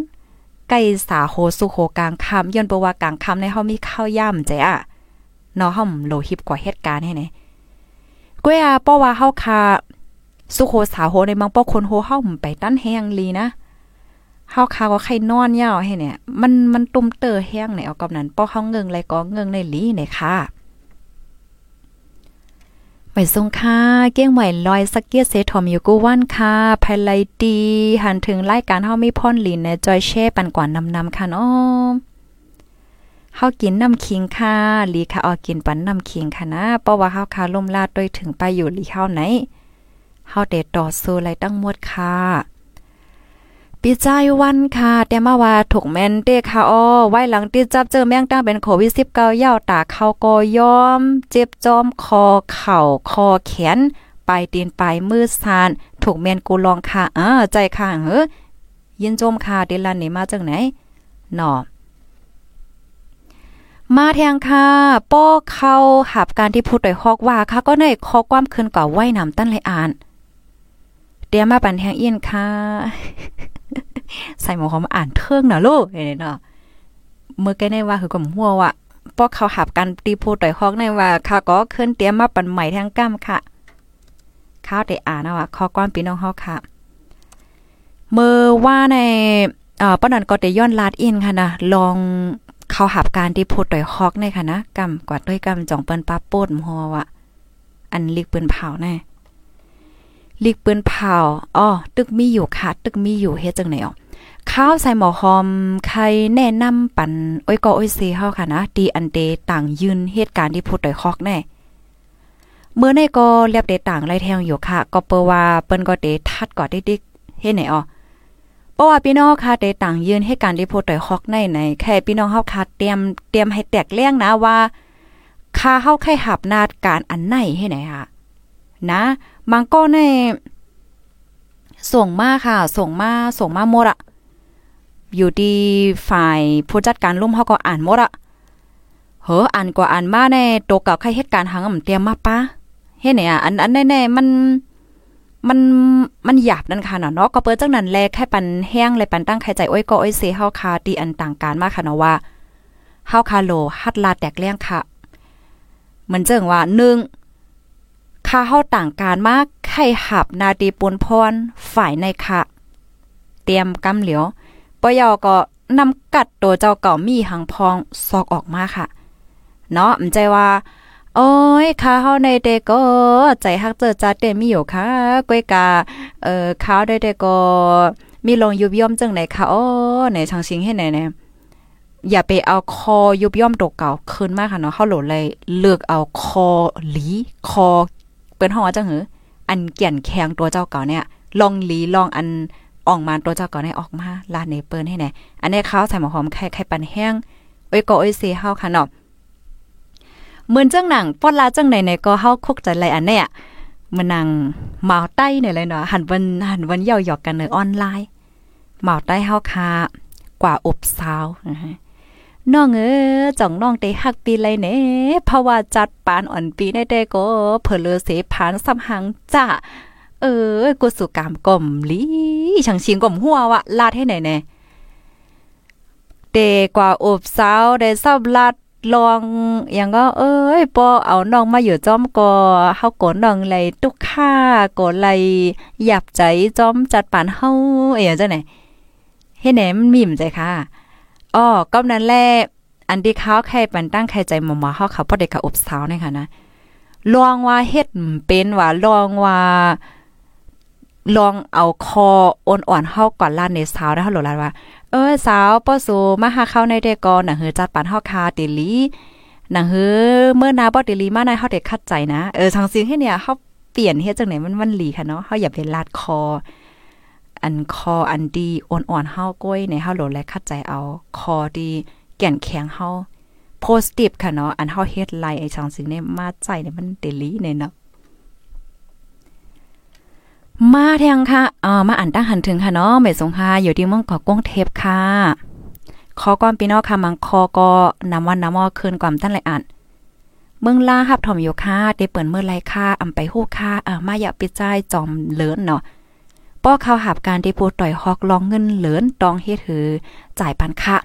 ไก่สาโหสุโหกลางค่ำย้อนเปิว่า กลางค่ำในเฮามีข้าวย่ำใจอะเนาะเฮาโลหิบกว่าเหตุการณ์ให้ไหน ก้วยอะป้อว่าเฮาคาสุโหสาโหในบางป้อคนโหเฮาไปตั้นแห้งลีนะเฮาคาก็ไข่นอนยาวให้เนี่ย มันมันตุ่มเตอแห้งในเอากับนั้นป้อเฮาเงิงไรก็เงิงในลีเนี่ยค่ะไหวทรงค่าเกี้ยงไหวลอยสักเกียเซทอมอยู่กูวันค่ะภายไลดีหันถึงรายการเฮามีพ่อนลินในจอยแช่ปันกว่านำนำค่ะน้อง เฮากินน้ำคิงค่ะลีค่ะออกินปันน้ำคิงค่ะนะเพราะว่าเฮาคาล่มลาดด้วยถึงไปอยู่ลีเฮาไหนเฮาเดต่อสู้ไรตั้งหมดค่ะปีใจวันค่ะ แต่มาว่าถูกแม่นเตค่ะอ้อไว้หลังติดจับเจอแมงตั้งเป็นโควิด19ยาวตาเข้าก็ยอม เจ็บจอมคอเข่าคอแขนปลายตีนปลายมือซานถูกแม่นกูลองค่ะอ่าใจค่ะเฮ้ยินโจมค่ะเดลันนี่มาจากไหนหนอ มาแทงค่ะป้อเข้าหับการที่พูดโดยฮอกว่าค่ะก็ในข้อความคืนก่าไว้นำตั้นเลยอ่านเตรียมมาปันแทงเอินค่ะ ใส่หมอเขามาอ่านเทิงนะลูกเนาะเมื่อกี้ในว่าคือกลมหัวว่ะพอเขาหับกันตีโพต่อยฮอกในว่าค่ะก็เคลื่อนเตรียมมาปันใหม่แทงก้ามค่ะข้าวได้อ่านนะว่าข้อความพี่น้องเฮาค่ะ เมื่อว่าในเอ่อป้านันก็ได้ย้อนลาดอินค่ะนะลอง เขาหับการที่พูดต่อยฮอกในค่ะนะกำกว่าด้วยกำจ่องเปิ้นป้าโปดมหัวว่ะอันลิกปืนเผาแน่ลิกปืนเผาอ๋อตึกมีอยู่ค่ะ ตึกมีอยู่เฮ็ดจังไหนอ๋อข้าวใส่หมอหอมใครแนะนำปันโอ้ยก็อ้ยซีเฮาค่ะนะดีอันเดต่างยืนเหตุการณ์ที่พูดโดยคอกแน่เมื่อในก็เรียบเดต่างไรแทงอยู่ค่ะ ก็เปว่าเปิ้นก็เดทัดก่อได้ดิกเฮ็ดไหนอ๋อ เพราะว่าพี่น้องค่ะเดต่างยืนให้การที่พูดโดยคอกในในแค่พี่น้องเฮาค่ะเตรียมเตรียมให้แตกเลี้ยงนะว่าค่าเฮาไข่หับนาดการอันไหนให้ไหนค่ะนะบางก็ในส่งมาค่ะ ส่งมาส่งมาหมดอะอยู่ดีฝ่ายผู้จัดการลุ่มเขาก็อ่านหมดอะเฮออ่านกว่าอ่านมาในโตเก่าใครเหตุการณ์หังอ่ำเตรียมมาปะเฮ็ดเนี่ยอันอันแน่ๆมัน มันมันหยาบนั่นค่ะเนาะก็เปิดจังนั้นแลแค่ปันแห้งเลยปันตั้งใครใจอ้อยก็อ้อยเซเฮาคาตีอันต่างการมากค่ะเนาะว่าเฮาคาโลฮัดลาแตกเลี้ยงค่ะเหมือนเจิงว่า1ค่าเฮาต่างการมากไข่หับนาดีปนพรฝ่ายในค่ะ เตรียมกำเหลียวปยอก็นำกัดตัวเจ้าเก่ามีหังพองซอกออกมาค่ะ เนาะมใจว่า โอ้ยข้าเฮาในเดก็ใจฮักเจอจัดเดมีอยู่ค่ะก้วยกาเอ่อข้าวได้เดก็มีลงยุบย่อมจังไหนค่ะโอ้ไหนช่างชิงให้ไหนเนี่ยอย่าไปเอาคอยุบย่อมตกเก่าคืนมากค่ะเนาะเฮาโหลเลยเลือกเอาคอหลีคอเปิ้นฮ้องว่าจังหืออันเกี่ยนแข็งตัวเจ้าเก่าเนี่ยลองหลีลองอันออกมาตัวเจ้าก็ได้ออกมาลาดเนเปิ้ลให้แน่อันนี้ข้าวใส่หมอหอมไข่ไข่ปันแห้ง โอ้ยก็โอ้ยเซเฮาค่ะเนาะ เหมือนจังหนังป้อนลาจังไหนไหนก็เฮาคุกใจไรอันเนี้ยมันนังเมาใต้เนี่ยเลยเนาะหันวันหันวันเย่าหยอกกันในออนไลน์เมาใต้เฮาค่ะกว่าอบสาวนะฮะน้องเออจ่องน้องได้ฮักปีไรเน่เพราะว่าจัดปานอ่อนปีได้ได้ก็เผลอเสพานสำหังจ้าเออกูสุกามกลมลีช่างชิงกลมหัววะลาดให้ไหนแน่เดกว่าอบสาวได้ซับลาด ลองอย่างก็เอ้ยปอเอาน้องมาอยู่จอมก็เฮาก่น้องไหลตุกค่าก่ไหลหยับใจจอมจัดปานเฮาเอ๋จังไหนเฮ็ดแหนมันมิ่มใจค่ะอ้อก็นั้นแหละอันที่เขาใครปันตั้งใครใจหมอมาเฮาเขาบ่ได้กับอบสาวนี่ค่ะนะลองว่าเฮ็ดเป็นว่าลองว่า ลองเอาคออ่อนๆเฮาก่อนล้านในสาวนะคะหลลานว่า เออสาวป้อสูมาหาเข้าในเดกอน่ะเฮือจัดปานเฮาคาติลีน่ะเฮือเมื่อนาบ่ติลีมาในเฮาได้คัดใจนะ เออทางซิงให้เนี่ยเฮาเปลี่ยนเฮ็ดจังไหนมันมันหลีค่ะเนาะเฮาอย่าไปลาดคอ อันคออันดีอ่อนๆเฮาก้อยในเฮาหลและคัดใจเอา คอดีแก่นแข็งเฮาโพสติฟค่ะเนาะอันเฮาเฮ็ดไลไอ้ทางซิงเนี่ยมาใจเนี่ยมันเดลีเนี่ยเนาะ มาแทงค่ะอ่ามาอ่านตั้งหันถึงค่ะเนาะเมสงค่ะอยู่ที่เมืองเกาะกงเทพค่ะขอความพี่น้องค่ะมังคอก็นำวันนำมอคืนความตั้นเลยอ่านเมืองลาหับถอมอยู่ค่าได้เปิดเมื่อไรค่าอำไปฮู้ค่าอ่ามาอย่าปิดใจจอมเลินเนาะป้อเขาหับการที่พูดต่อยฮอกลองเงินเหลินตองเฮ็ดถือจ่ายปันค่ะ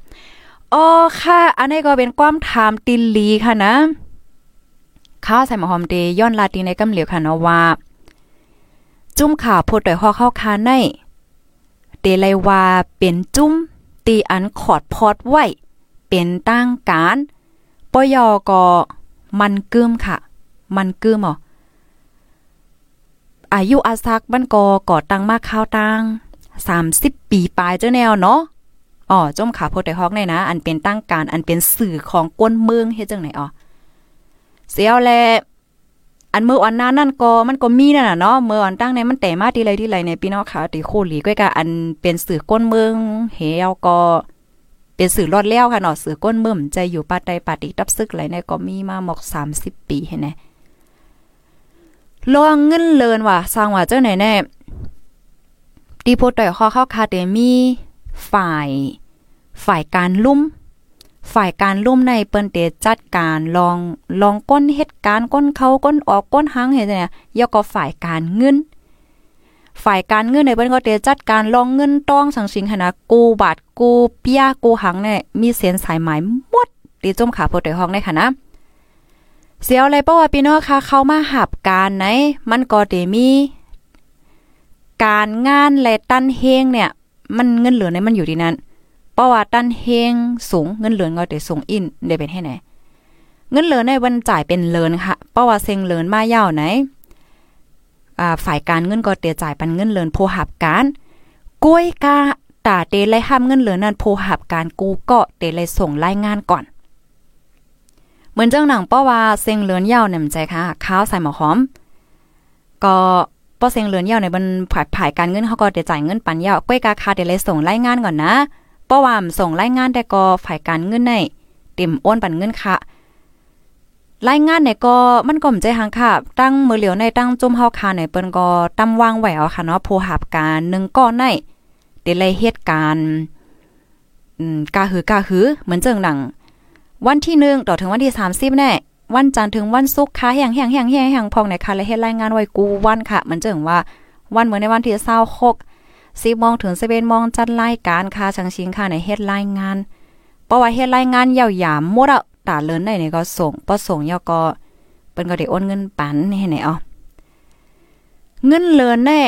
อ๋อค่ะ อันนี้ก็เป็นความถามติลีค่ะนะข้าวใส่หมอหอมเดย้อนลาตีในกำเหลียวค่ะเนาะว่า จุ้มข่าวพูดต่อยฮอกเข้าคาในเตไลว่าเป็นจุ้ม ตีอันขอดพอดไว้ เป็นตั้งการปยอก็มันกึมค่ะ มันกึมอ๋ออายุอาซักมันก็ก่อตั้งมากข้าวตั้ง30 ปีปลายเจ้าแนวเนาะอ๋อจมขาโพดไดฮอกในนะ อันเป็นตั้งการอันเป็นสื่อของกวนเมืองเฮ็ดจังไหนอ๋อเสียวแล อันเมื่อวันนั้นนั่นก็มันก็มีนั่นน่ะเนาะเมื่อวันตั้งในมันแต่มาที่ไรที่ไรในพี่น้องค่ะติโคหลีก้อยกะอันเป็นสื่อก้นเมืองเฮวก็เป็นสื่อรอดแล้วค่ะเนาะสื่อก้นเมืองใจอยู่ปาใดปาติตับซึกไหลในก็มีมาหมอก30 ปีเห็นไหมลองเงินเลินว่ะสร้างว่าเจ้าไหนแน่ดีโพต่อยข้อเข้าคาเตมีฝ่ายฝ่ายการลุ่ม ฝ่ายการลุ่มในเปิ้นเตจัดการลองลองก้นเหตุการณ์ก้นเขาก้นออกก้นหังเฮ็ดเนี่ยยกก็ฝ่ายการเงิน ฝ่ายการเงินในเปิ้นก็เตจัดการลองเงินต้องสังสิงหนากูบาทกูเปียกูหังเนี่ยมีเส้นสายหมายหมดตีจมขาโพดห้องได้ค่ะนะเสียวอะไรเพราะว่าพี่น้องคะเข้ามาหับการไหน มันก็เตมี การงานและตั้นเฮงเนี่ย มันเงินเหลือในมันอยู่ที่นั้น เพราะว่าตันเฮงสูงเงินเหลือก็ได้สูงอินได้เป็นให้ไหนเงินเหลือในวันจ่ายเป็นเลินค่ะเพราะว่าเซ็งเลินมายาวไหนอ่าฝ่ายการเงินก็เตจ่ายปันเงินเลินโพหับการก้วยกาตาเตเลห้ามเงินเหลือนั้นโพหับการกูก็เตเลส่งรายงานก่อน เหมือนเจังหนังเพราะว่าเซ็งเลินเย่าเนี่ยใจค่ะข้าวใส่หมอหอม ก็ป้อเซ็งเลินเย่าในบรรผ่ายผายการเงินเขาก็เตจ่ายเงินปันเย่าวก้วยกาคาเตเลยส่งรายงานก่อนนะ ป้อวามส่งรายงานแต่ก็ฝ่ายการเงินในเต็มโอนปันเงินค่ะ รายงานในก็มันก็มใจหางค่ะ ตั้งมือเหลียวในตั้งจุ่มเฮาคาในเปิ้นก็ตำวางไว้เอาค่ะเนาะผู้หับการหนึ่งก้อนในเดเลยเหตุการณ์อืมกาหือกาหือเหมือนเจิงหนัง วันที่1ต่อถึงวันที่30แน่วันจันทร์ถึงวันศุกร์ค่ะแห่งแห่งแห่งแห่งแห่งพองในค่ะและเฮ็ดรายงานไว้กูวันค่ะ มันเจิงว่า วันเหมือนในวันที่26 สิบโมงถึงสิบเอ็ดโมงจัดรายการค่ะชังชิงค่ะในเฮ็ดรายงานเพราะว่าเฮ็ดรายงานยาวๆหมดอะตาเลินได้นี่ก็ส่งบ่ส่งยอก็เปิ้นก็ได้โอนเงินปันให้ไหนอ๋อเงินเลินแน่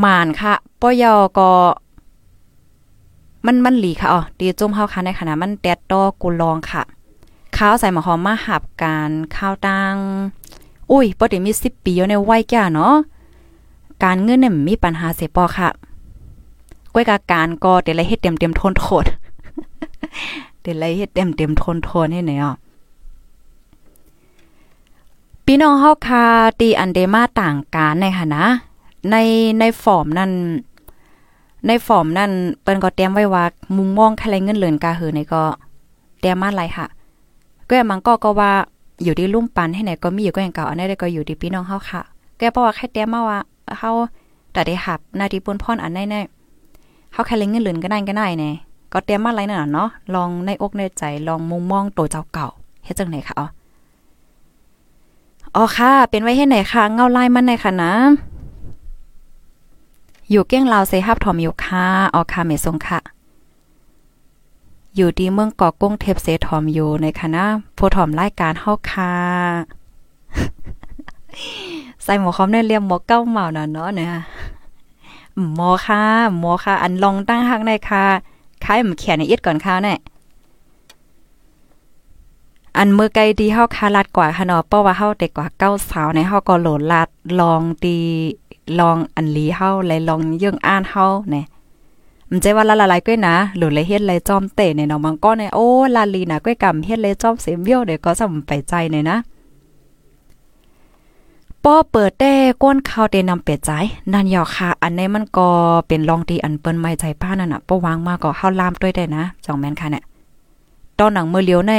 หมานค่ะปยอก็มันมันหลีค่ะอ๋อดีจุ่มเฮาค่ะในขณะมันแดดตอกูลองค่ะข้าวใส่หมอหอมมาหับการข้าวตังอุ้ยบ่ได้มี10ปีอยู่ในวัยแก่เนาะการเงินเนี่ยมีปัญหาเสียปอค่ะ ก้อยกาการก็เดี๋ยวไรเฮ็ดเต็มเต็มทนโทษเดี๋ยวไรเฮ็ดเต็มเต็มทนทนให้ไหนอะพี่น้องเฮาคาตีอันเดมาต่างการในค่ะนะ ในในฟอร์มนั้นในฟอร์มนั้นเปิ้นก็เตรียมไว้ว่ามุมมองใครเงินเหลือนกาหือในก็เตรียมมาหลายค่ะก็มันก็ก็ว่าอยู่ที่ลุ่มปันให้ไหนก็มีอยู่ก็อย่างเก่าอันนี้ก็อยู่ที่พี่น้องเฮาค่ะ แกเพราะว่าใครเตรียมมาว่าเฮาแต่ได้หับนาทีปนพรอันแน่ เขาแค่เล็งเงินเหลือนก็ได้ก็ได้แน่ก็เตรียมมาอะไรน่ะเนาะลองในอกในใจลองมุมมองตัวเจ้าเก่าเฮ็ดจังไหนคะอ๋ออ๋อค่ะ เป็นไว้ให้ไหนคะเงาลายมันในค่ะนะอยู่เก้งลาวเซฮับถอมอยู่ค่ะอ๋อค่ะเมทรงค่ะ อยู่ที่เมืองกาะกุ้งเทปเซทอมอยู่ในคณะผู้ถอมรายการเฮาค่ะใส่หมวกคอมได้เรียมหมวกเก้าเหมาน่ะเนาะเนี่ย หมอค่ะหมอค่ะ อันลองตั้งหักในค่ะคายมเขียนในเอีดก่อนข้าวแน่อันมือไกลดีเฮาคาลัดกว่าค่ะเนาะเพราะว่าเฮาเด็กกว่าเก้าสาวในเฮาก็โหลดลัดลองดีลองอันลีเฮาเลยลองเยื่องอ่านเฮาแน่มันใจว่าละละลายก้อยนะหรือเลยเฮ็ดเลยจอมเตะเนี่ยเนาะมังก็เนี่ยโอ้ลาลีนะก้อยกำเฮ็ดเลยจอมเสียมเบี้ยวเดี๋ยวก็สำไปใจเนี่ยนะ ป้อเปิดแต่ก้นข้าวเตนำเป็ดใจนั่นยอค่ะ อันนี้มันก็เป็นลองดีอันเปิ้นไม่ใจป้านั่นน่ะป้อวางมาก็เฮาลามด้วยได้นะจองแม่นค่ะเนี่ยตอนหนังเมื่อเลี้ยวใน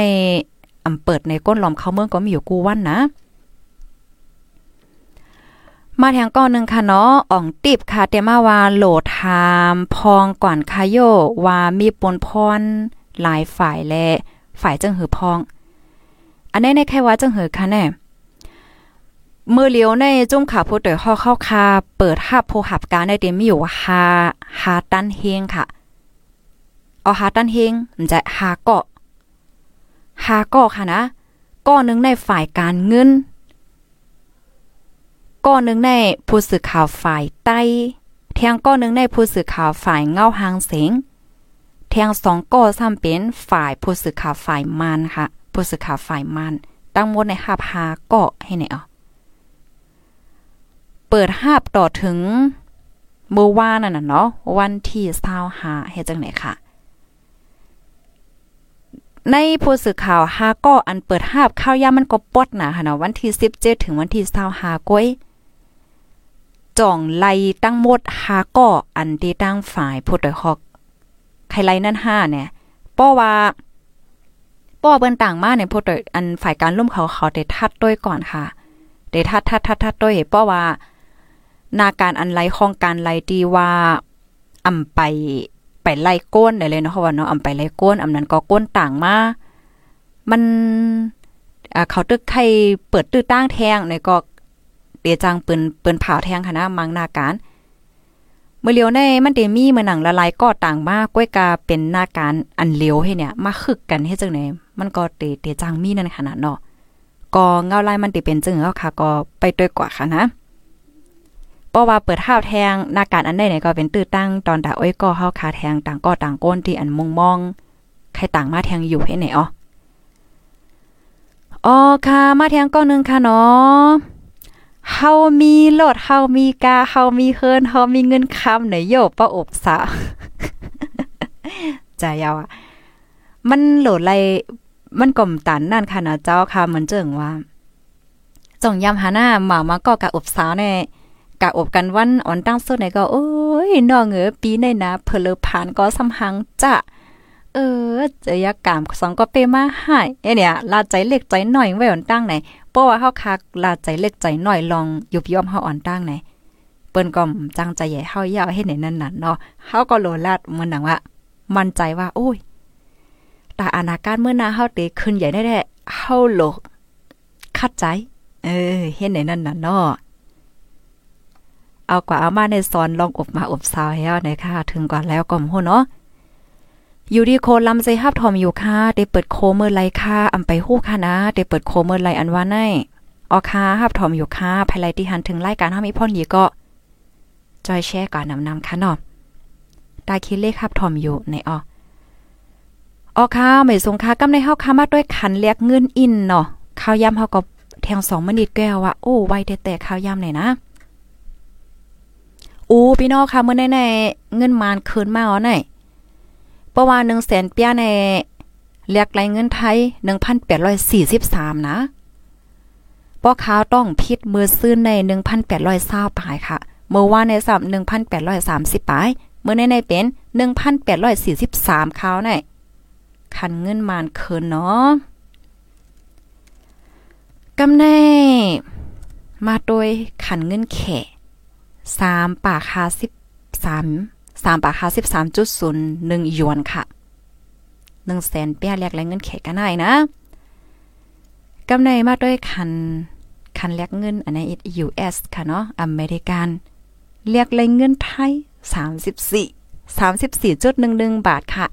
อำเปิดในก้นหลอมเข้าเมืองก็มีอยู่กูวันนะ มาแทงก้อนหนึ่งค่ะเนาะอ่องติบค่ะเตมาวาโหลดถามพองก่อนคาโยว่ามีปนพรหลายฝ่ายและฝ่ายจังหือพอง อันนี้ในแค่ว่าจังหือค่ะแน่ มื่อเลี้ยวในจุ้มขาผู้ตยข้อเข้าคาเปิดหับโพหับการในเต็มมีอยู่หาหาตันเฮงค่ะเอาหาตันเฮงมันจะหาเกาะหาเกาะค่ะนะก้อนนึงในฝ่ายการเงินก้อนนึงในผู้สื่อข่าวฝ่ายใต้เทียงก้อนนึงในผู้สื่อข่าวฝ่ายเงาหางเสียงเทียงสองก้อซ้ำเป็นฝ่ายผู้สื่อข่าวฝ่ายมันค่ะผู้สื่อข่าวฝ่ายมันตั้งหมดในหับหาเกาะให้ไหนอะ เปิดห้าบต่อถึงเมื่อวานน่ะเนาะวันที่25หาเฮ็ดจังไหนค่ะ ในผู้สื่อข่าวฮาก็อันเปิดห้าบข้าวยามันก็ปดนะค่ะเนาะวันที่17ถึงวันที่25ก้อยจ่องไล่ตั้งหมดฮาก็อันที่ตั้งฝ่ายผู้ตยฮอกใครไล่นั่น5เนี่ยป้อว่าป้อเปิ้นต่างมาเนี่ยผู้ตยอันฝ่ายการร่วมเขาเขาได้ทัดด้วยก่อนค่ะได้ทัดทัดทัดทัดด้วยป้อว่า นาการอันไล่ของการไล่ดีว่าอำไปไปไล่ก้นได้เลยเนาะว่าเนาะอำไปไล่ก้นอำนั้นก็ก้นต่างมา มันอ่าเขาตึกใครเปิดตื้อตั้งแทงในก็เดียจังปืนปืนเผาแทงค่ะนะมังนาการ เมื่อเลียวในมันเดมีเมื่อหนังละลายก็ต่างมากก้วยกาเป็นหน้าการอันเลียวให้เนี่ย มาคึกกันให้จังไหนมันก็เตเตจังมีนั่นขนาดเนาะก็เงาลายมันติเป็นจึงเอาค่ะ ก็ไปด้วยกว่าค่ะนะ เพราะว่าเปิดห้าวแทงหน้าการอันใดเนี่ยก็เป็นตื้อตั้งตอนดาอ้อยก็เฮาคาแทงต่างก็ต่างก้นที่อันมงมองใครต่างมาแทงอยู่ให้ไหนอ๋ออ๋อค่ะมาแทงก้อนนึงค่ะเนาะเฮามีรถเฮามีกาเฮามีเฮิรนเฮามีเงินคำไหนโยบปะอบสาใจยาวอะมันโหลดไรมันก่มตันนั่นค่ะนะเจ้าค่ะเหมือนเจิงว่าจ่องยำหาหน้าหมามาก็กะอบสาวแน่ กะอบกันวันอ่อนตั้งสุดไหนก็ โอ้ยน้องเอ๋อปีในนะเพลผ่านก็สำหังจะเออเจยากามสองก็เปมาให้เอเนี่ยลาใจเล็กใจหน่อยไว้อ่อนตั้งไหนเพราะว่าเฮาคักลาใจเล็กใจหน่อยลองยุบย่อมเฮาอ่อนตั้งไหนเปิ้นก็จังใจใหญ่เฮายาวให้ไหนนั่นน่ะเนาะเฮาก็โลลาดมันหนังว่ามั่นใจว่า โอ้ยแต่อนาการเมื่อนาเฮาเตขึ้นใหญ่ได้แท้เฮาโลคัดใจ เออเฮ็ดไหนนั่นน่ะเนาะ เอากว่าเอามาในซอนลองอบมาอบซาวแล้วนะคะถึงก่อนแล้วก็มโหเนาะอยู่ดีโคลำใจฮับทอมอยู่ค่ะได้เปิดโคเมื่อไรค่ะอำไปฮู้ค่ะนะได้เปิดโคเมื่อไรอันว่าในออค่ะฮับทอมอยู่ค่ะภายไลที่หันถึงรายการเฮามีพ่อนหยีก็จอยแชร์ก่อนนำนำค่ะเนาะตาคิดเลขฮับทอมอยู่ในออออค่ะไม่สงค่ากำในเฮาค่ะมาด้วยขันเรียกเงินอินเนาะข้าวยำเฮาก็แทง2มนิตแก้วว่าโอ้ไวแต่ๆข้าวยำเลยนะ อู้พี่น้องค่ะเมื่อในในเงินมานคืนมาอ๋อไหนประมาณหนึ่งแสนเปียในเรียกไรเงินไทยหนึ่งพันแปดร้อยสี่สิบสามนะป้อค้าต้องพิษมือซื้อในหนึ่งพันแปดร้อยเศร้าปลายค่ะ เมื่อว่าในสับหนึ่งพันแปดร้อยสามสิบปาย เมื่อในในเป็นหนึ่งพันแปดร้อยสี่สิบสามคราวไหนคันเงินมานคืนเนาะกำเน่มาโดยขันเงินแข่ สามปากคาสิบสามสามปากคาสิบสามจุดศูนย์หนึ่งยวนค่ะหนึ่งแสนเปียเรียกแรงเงินแขกกันได้นะกำไรมาด้วยคันคันเรียกเงินอันนี้ US ค่ะเนาะอเมริกันเรียกแรงเงินไทยสามสิบสี่สามสิบสี่จุดหนึ่งหนึ่งบาทค่ะ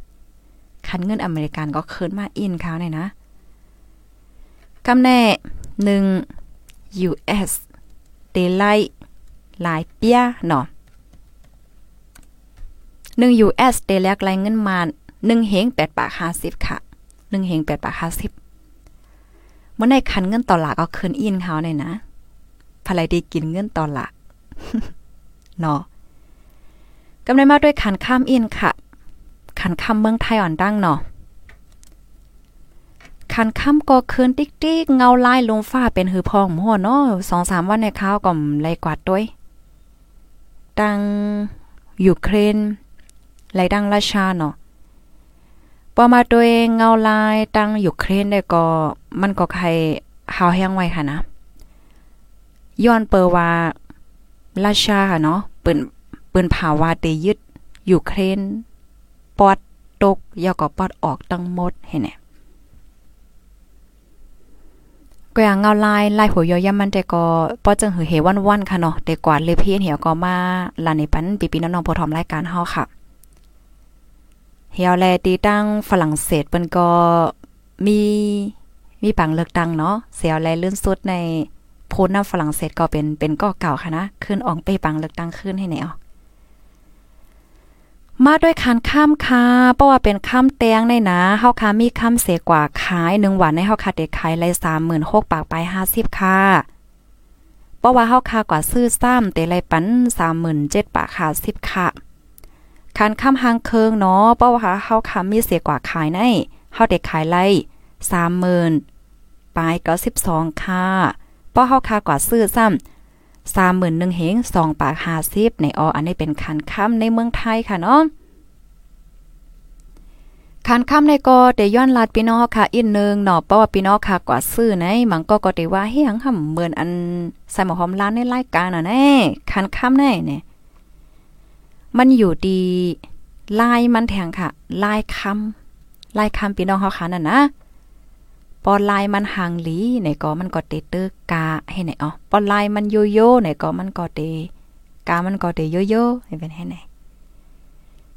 คันเงินอเมริกันก็คืนมาอินเขาเนี่ยนะกำแน่หนึ่ง US เดลไล หลายเปียเนาะ1 US เดแลกรายเงินมา1เฮง8บาท50ค่ะ1เฮง8บาท50เมื่อในคันเงินต่อหลักเอาคืนอินเขาเนี่ยนะภรรยดีกินเงินต่อหลักเนาะกำไรมาด้วยขันข้ามอินค่ะขันข้ามเมืองไทยอ่อนดั้งเนาะคันค่ำก็คืนติ๊กๆเงาลายลงฟ้าเป็นหือพองหัวเนาะสองสามวันในข้าวก็ไลกวาดด้วย ดังยูเครนไหลดังราชาเนาะพอมาโดยเองเงาลายดังยูเครนได้ก็มันก็ใครหาวแห้งไว้ค่ะนะย้อนเปอว่าราชาค่ะเนาะเปิ้นเปิ้นภาวะเตยึดยูเครนปอดตกยาก็ปอดออกตั้งหมดเห็นไหม ก็อย่างเงาลายลายหัวยอยามันแต่ก็ป้อจังหือเฮวันๆค่ะเนาะแต่กว่าเลยเพียนเหี่ยวก็มาลานในปันปีปีน้องๆพอทอมรายการเฮาค่ะเฮียวแลตีตั้งฝรั่งเศสเปิ้นก็มีมีปังเลือกตั้งเนาะเสียวแลลื่นสุดในโพนน้ำฝรั่งเศสก็เป็นเป็นก็เก่าค่ะนะขึ้นอองไปปังเลือกตั้งขึ้นให้แนว มาด้วยคันข้ามค่ะเพราะว่าเป็นข้ามแตงในนะเฮาค่ะมีข้ามเสกว่าขาย1วันในเฮาค่ะเด็กขายเลย36,000ปากไป50ค่ะเพราะว่าเฮาค่ะกว่าซื้อซ้ำเตไรปัน37,000ปาก50ค่ะคันข้ามหางเคิงเนาะเพราะว่าเฮาค่ะมีเสกว่าขายในเฮาเด็กขายไล่30,000ปลายก็12ค่ะเพราะเฮาค่ะกว่าซื้อซ้ำ สามหมื่นหนึ่งเฮงสองปากห้าสิบในออันนี้เป็นคันค่ำในเมืองไทยค่ะเนาะคันค่ำในก็เดย้อนลาดพี่น้องค่ะอีกนึงเนาะเพราะว่าพี่น้องค่ะกว่าซื้อในมันก็ก็ได้ว่าเฮียงห่ำเหมือนอันใส่หมอหอมร้านในรายการน่ะแน่คันค่ำแน่เนี่ยมันอยู่ดีลายมันแทงค่ะลายคำลายคำพี่น้องเฮาค่ะนั่นนะ ปอลายมันห่างหลีไหนก็มันก็เตเตอกาให้ไหนอ๋อปอลายมันโยโย่ไหนก็มันก็เตกามันก็เตโยโย่ให้เป็นให้ไหน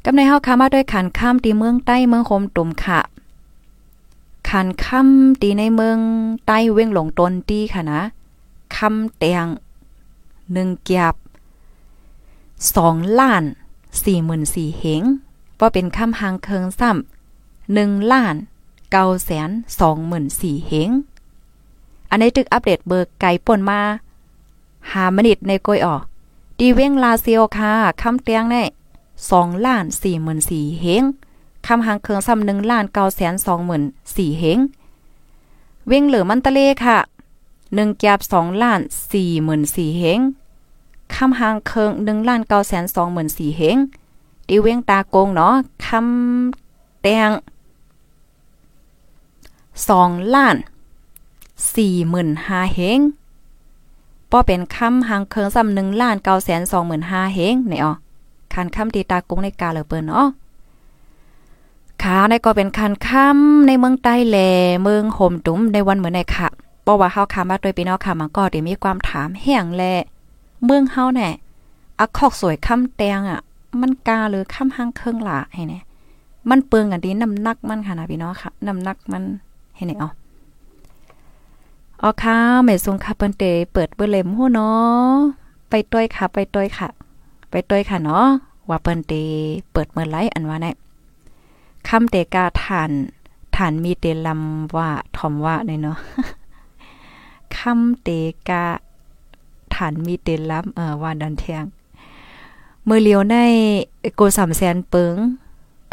กำในเฮาคามาด้วยขันข้ามตีเมืองใต้เมืองโคมตุ่มค่ะขันค่ำตีในเมืองใต้เว้งหลงตนตีค่ะนะค่ำเตียงหนึ่งเกียบสองล้านสี่หมื่นสี่เหงว่าเป็นค่ำหางเคิงซ้ำหนึ่งล้าน เก้าแสนสองหมื่นสี่เฮง อันนี้ตึกอัปเดตเบอร์ไก่ป่นมาหามนิดในก้อยออก ดีเว้งลาเซียวค่ะคำเตียงในสองล้านสี่หมื่นสี่เฮงคำหางเครืองซ้ำหนึ่งล้านเก้าแสนสองหมื่นสี่เฮง เว้งเหลือมันตะเลค่ะหนึ่งแกบสองล้านสี่หมื่นสี่เฮงคำหางเคิงหนึ่งล้านเก้าแสนสองหมื่นสี่เฮงดีเว้งตาโกงเนาะคำแตง สองล้านสี่หมื่นห้าเฮงป้อเป็นคำหางเคิงซ้ำหนึ่งล้านเก้าแสนสองหมื่นห้าเฮงเนี่ยอ๋อคันคำตีตากงในกาเหลือเปินเนาะขาในก็เป็นคันคำในเมืองใต้แหลเมืองโฮมตุ้มในวันเหมือนในค่ะเพราะว่าเฮาคามาโดยพี่น้องค่ะมันก็ได้มีความถามแห่งแลเมืองเฮาแน่อักคอกสวยคำแตงอะ มันกาหรือคำหางเคิงล่ะให้เนี่ยมันเปิงอันนี้น้ำหนักมันค่ะนะพี่น้องค่ะน้ำหนักมัน ให้ไหนอาอ๋อค่ะแม่ซุงค่ะเปิ้นเตเปิดเบิ่เล่มฮู้เนาะไปต้อยค่ะ ไปต้อยค่ะ ไปต้อยค่ะเนาะว่าเปิ้นเตเปิดเมื่อไรอันว่าเนี่ยคำเตกาฐานฐานมีเตลำว่าทอมว่าเนี่ยเนาะคำเตกาฐานมีเตลำเอ่อว่าดันเทียงเมื่อเลียวในโกสามแสนเปิง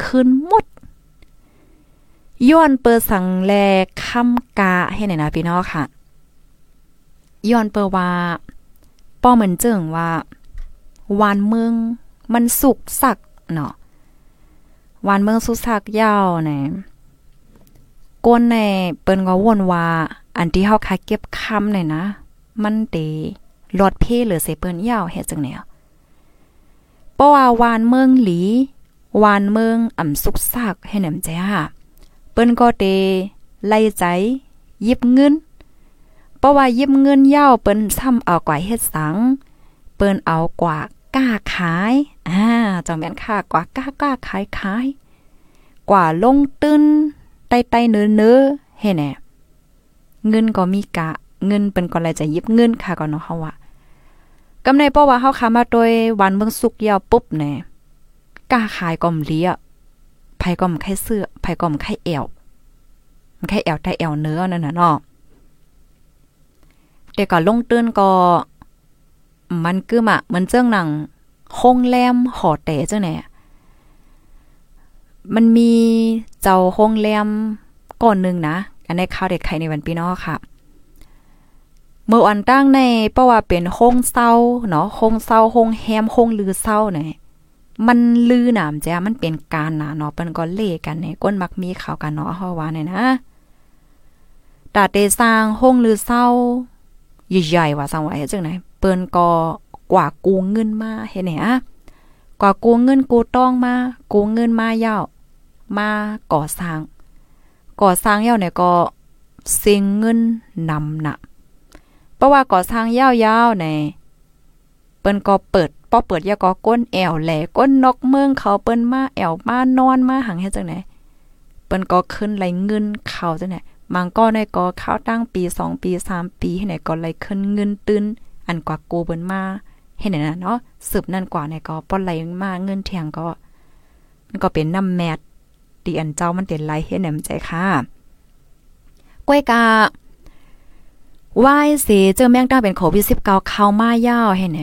ขึ้นหมด ย้อนเปิดสังแลคำกาให้ไหนนะพี่น้องค่ะย้อนเปิดว่าป้อเหมือนเจิงว่าวานเมืองมันสุกสักเนาะวานเมืองสุกสักยาวเนี่ยก้นในเปิ้นก็วนว่าอันที่เฮาคาเก็บคำเนี่ยนะ มันเตลอดเพหรือเสเปิ้นยาวเฮ็ดจังแนวเพราะว่าวานเมืองหลี วานเมืองอ่ำสุกสักให้หนมจ้า เปิ้นก็เตไล่ใจ ยิบเงินเพราะว่ายิบเงินยาวเปิ้นซ้ำเอากว่าเฮ็ดสัง เปิ้นเอากว่ากล้าขายอ่าจังแม่นค่ะกว่ากล้ากล้าขายขายกว่าลงตื้นใต้ๆเนื้อๆเฮ็ดแน่เงินก็มีกะ เงินเปิ้นก็เลยจะยิบเงินค่ะก็เนาะเฮาว่ากำในเพราะว่าเฮาขามาโดยวันเบิ่งสุกยาวปุ๊บแน่กล้าขายก็มเลีย ไผก็มไข่เสื้อไผก็มไข่แอวมันไข่แอวได้แอวเนื้อนั่นน่ะเนาะแต่ก็ลงตื้นก็ มันคือมะเหมือนเจ้งหนังโงแรมหอแต่จังไหนมันมีเจ้าโงแรมก่อนนึงนะอันในข่าวเด็ดไข่ในวันปีนอค่ะเมื่อวันตั้งในเพราะว่าเป็นโงเศร้าเนาะโงเศร้าโงแฮมโงลือเศร้าเนี่ย มันลือหนามแจ้มันเป็นการหนะเนาะเปิ้นก็เล่กันในก้นมักมีข่าวกันเนาะเฮาว่าเนี่ยนะตาเตสร้างห้องลือเศร้าใหญ่ๆว่าสังไว่าเฮ็ดจังไหนเปิ้นก็กว่ากูเงินมาเฮ็ดแหนอะกว่ากูเงินกูต้องมากูเงินมายาวมาก่อสร้าง ก่อสร้างยาวเนี่ยก็เสียงเงินนำนะเพราะว่าก่อสร้างยาวๆในเปิ้นก็เปิด อเปิดยาก็ก้นแอวแหลก้นนกเมืองเขาเปิ้นมาแอวมานอนมาหังเฮ็ดจังไหนเปิ้นก็ขึ้นไหลเงินเขาจังไหนบางก็ในก็เข้าตั้งปี 2 ปี 3 ปีให้ไหนก็ไหลขึ้นเงินตื้นอันกว่ากูเปิ้นมาเห็นไหนนะเนาะสืบนั่นกว่าในก็ป้อนไหลมาเงินเทียงก็ มันก็เป็นน้ำแมทดีอันเจ้ามันเป็นไหลเฮ็ดแหนมใจค่ะก้วยกาวายเสเจอแมงตั้งเป็นโควิด19เข้ามายาวให้แหน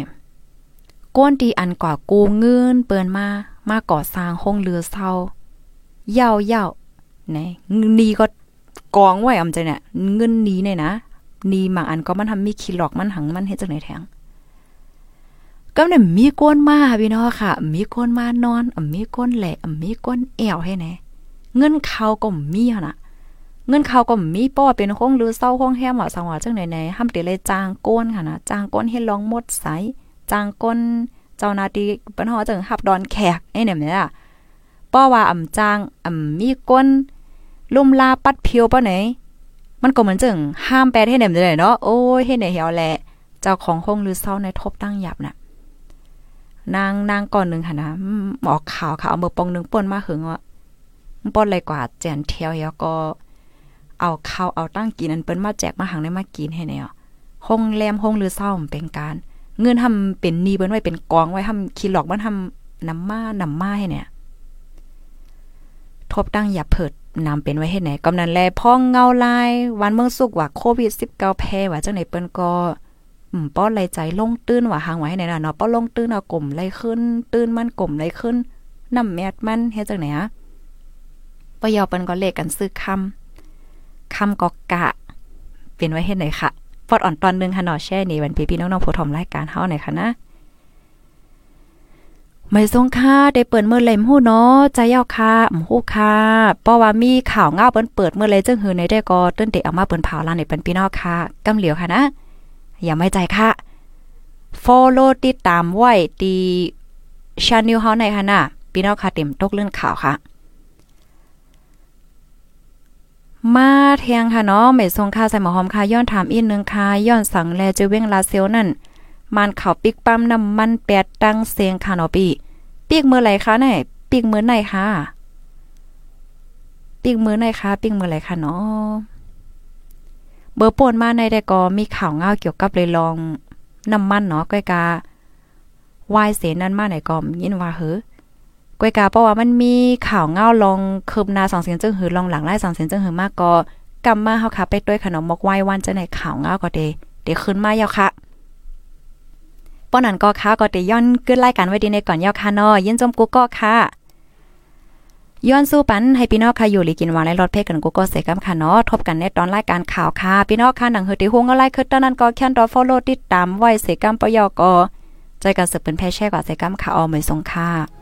ก้นดีอันกว่ากูเงินเปิ้นมา มาก่อสร้างห้องเรือเศร้าเย่าวยาวไหนนีก็กองไว้อำใจเนี่ยเงินนี้เนี่ยนะนีบางอันก็มันทำมีคิหลอกมันหังมันเฮ็ดจังไหนแทงก็เนี่ยมีก้นมาพี่น้องค่ะ มีก้นมานอนมีก้นแหละอ่มีก้นแอวให้แน่เงินเขาก็มีหั่นน่ะเงินเขาก็มีป้อเป็นห้องหรือเศร้าห้องแฮมว่าสังว่าจังไหนๆห้ามเตเลยจางก้นค่ะนะจางก้นให้ลองหมดไส จ้างก้นเจ้านาทีปิ้นฮอจังหับดอนแขกไอ้เนี่ยแม่ล่ะป้อว่าอ่ำจางอ่ำมีก้นลุ่มลาปัดเพียวป้อไหน มันก็เหมือนจังห้ามแปลให้เนี่ยได้เนาะโอ้ยเฮ็ดไหนเหี่ยวแหละ เจ้าของห้องหรือเศร้าในทบตั้งหยับน่ะนางนางก่อนหนึ่งค่ะนะหมอกขาวค่ะเอามือปองหนึ่งป่นมาหึงว่าป่นอะไรกว่าแจนเทียวแล้วก็ เอาข้าวเอาตั้งกินอันเปิ้นมาแจกมาหังได้มากินให้แนวห้องแรมห้องหรือเศร้าเป็นการ เงินทำเป็นนีเปิ้นไว้เป็นกองไว้ทำคิดหลอกมันทำน้ำมานำมาให้เนี่ย ทบตั้งอย่าเผิดนำเป็นไว้ให้ไหนกำนันแลพ่องเงาลาย วันเมืองสุกว่าโควิด19แพ้ว่าจังไหนเปิ้นก็อืมป้อไหลใจลงตื้นว่าหางไว้ในน่ะเนาะป้อลงตื้นเอากลมไหลขึ้น ตื้นมันกลมไหลขึ้นน้ำแมดมันเฮ็ดจังไหนอะปยอเปิ้นก็เลขกันซื้อคำคำก็กะ เป็นไว้เฮ็ดไหนค่ะ อดอ่อนตอนนึงค่ะเนาะแช่นี่วันพี่ๆน้องๆผู้ชมรายการเฮาหน่อยค่ะนะไม่ทรงค่าได้เปิดเมื่อไหร่ฮู้เนาะใจยาวค่ะมู้ค่ะเพราะว่ามีข่าวเงาเปิ้นเปิดเมื่อไหร่จึงหือในได้ก็ต้นเตเอามาเปิ้นเผาลานในเป็นพี่น้องค่ะกำเหลียวค่ะนะ อย่าไม่ใจค่ะ follow ติดตามไว้ที่ channel เฮาในค่ะนะพี่น้องค่ะเต็มตกเรื่องข่าวค่ะ มาแทงค่ะเนาะไม่ทรงค่าใส่หมอหอมค่ะย้อนถามอีกนึงค่ะย้อนสั่งแลจะเว้งลาเซลนั่นมันเขาปิกปั๊มน้ำมันแปดตั้งเสียงค่ะเนาะปีปีกมือไหลคะไหนปีกมือไหนค่ะปีกมือไหนคะปีกมือไหลค่ะเนาะเบอร์ป่นมาในได้ก็มีข่าวเงาเกี่ยวกับเลยลองน้ำมันเนาะก้อยกาวายเสนั้นมาไหนก็ยินว่าเฮ้อ ก้อยกาเพราะว่ามันมีข่าวเงาลองคืบหน้าสองเสียงจึงหือลองหลังไล่สองเสียงจึงหือมากก็กำมาเฮาค่ะไปด้วยขนมมกไว้วันจะไหนข่าวเงาก็เดเดี๋ยวขึ้นมายาวค่ะป้อนันก็ค่ะก็เตย้อนขึ้นรายการไว้ดีในก่อนยาวค่ะนาะยินจมกูก็ค่ะย้อนสู้ปันให้พี่น้องค่ะอยู่หลีกินวานและรถเพกันกูก็เสกำค่ะเนาะทบกันในตอนรายการข่าวค่ะพี่น้องค่ะหนังเฮติฮวงก็ไล่คือตอนนั้นก็แค่นรอ follow ติดตามไว้เสกำปยกใจกันสืบเป็นแพ่แช่กว่าเสกำค่ะออมยสงค่ะ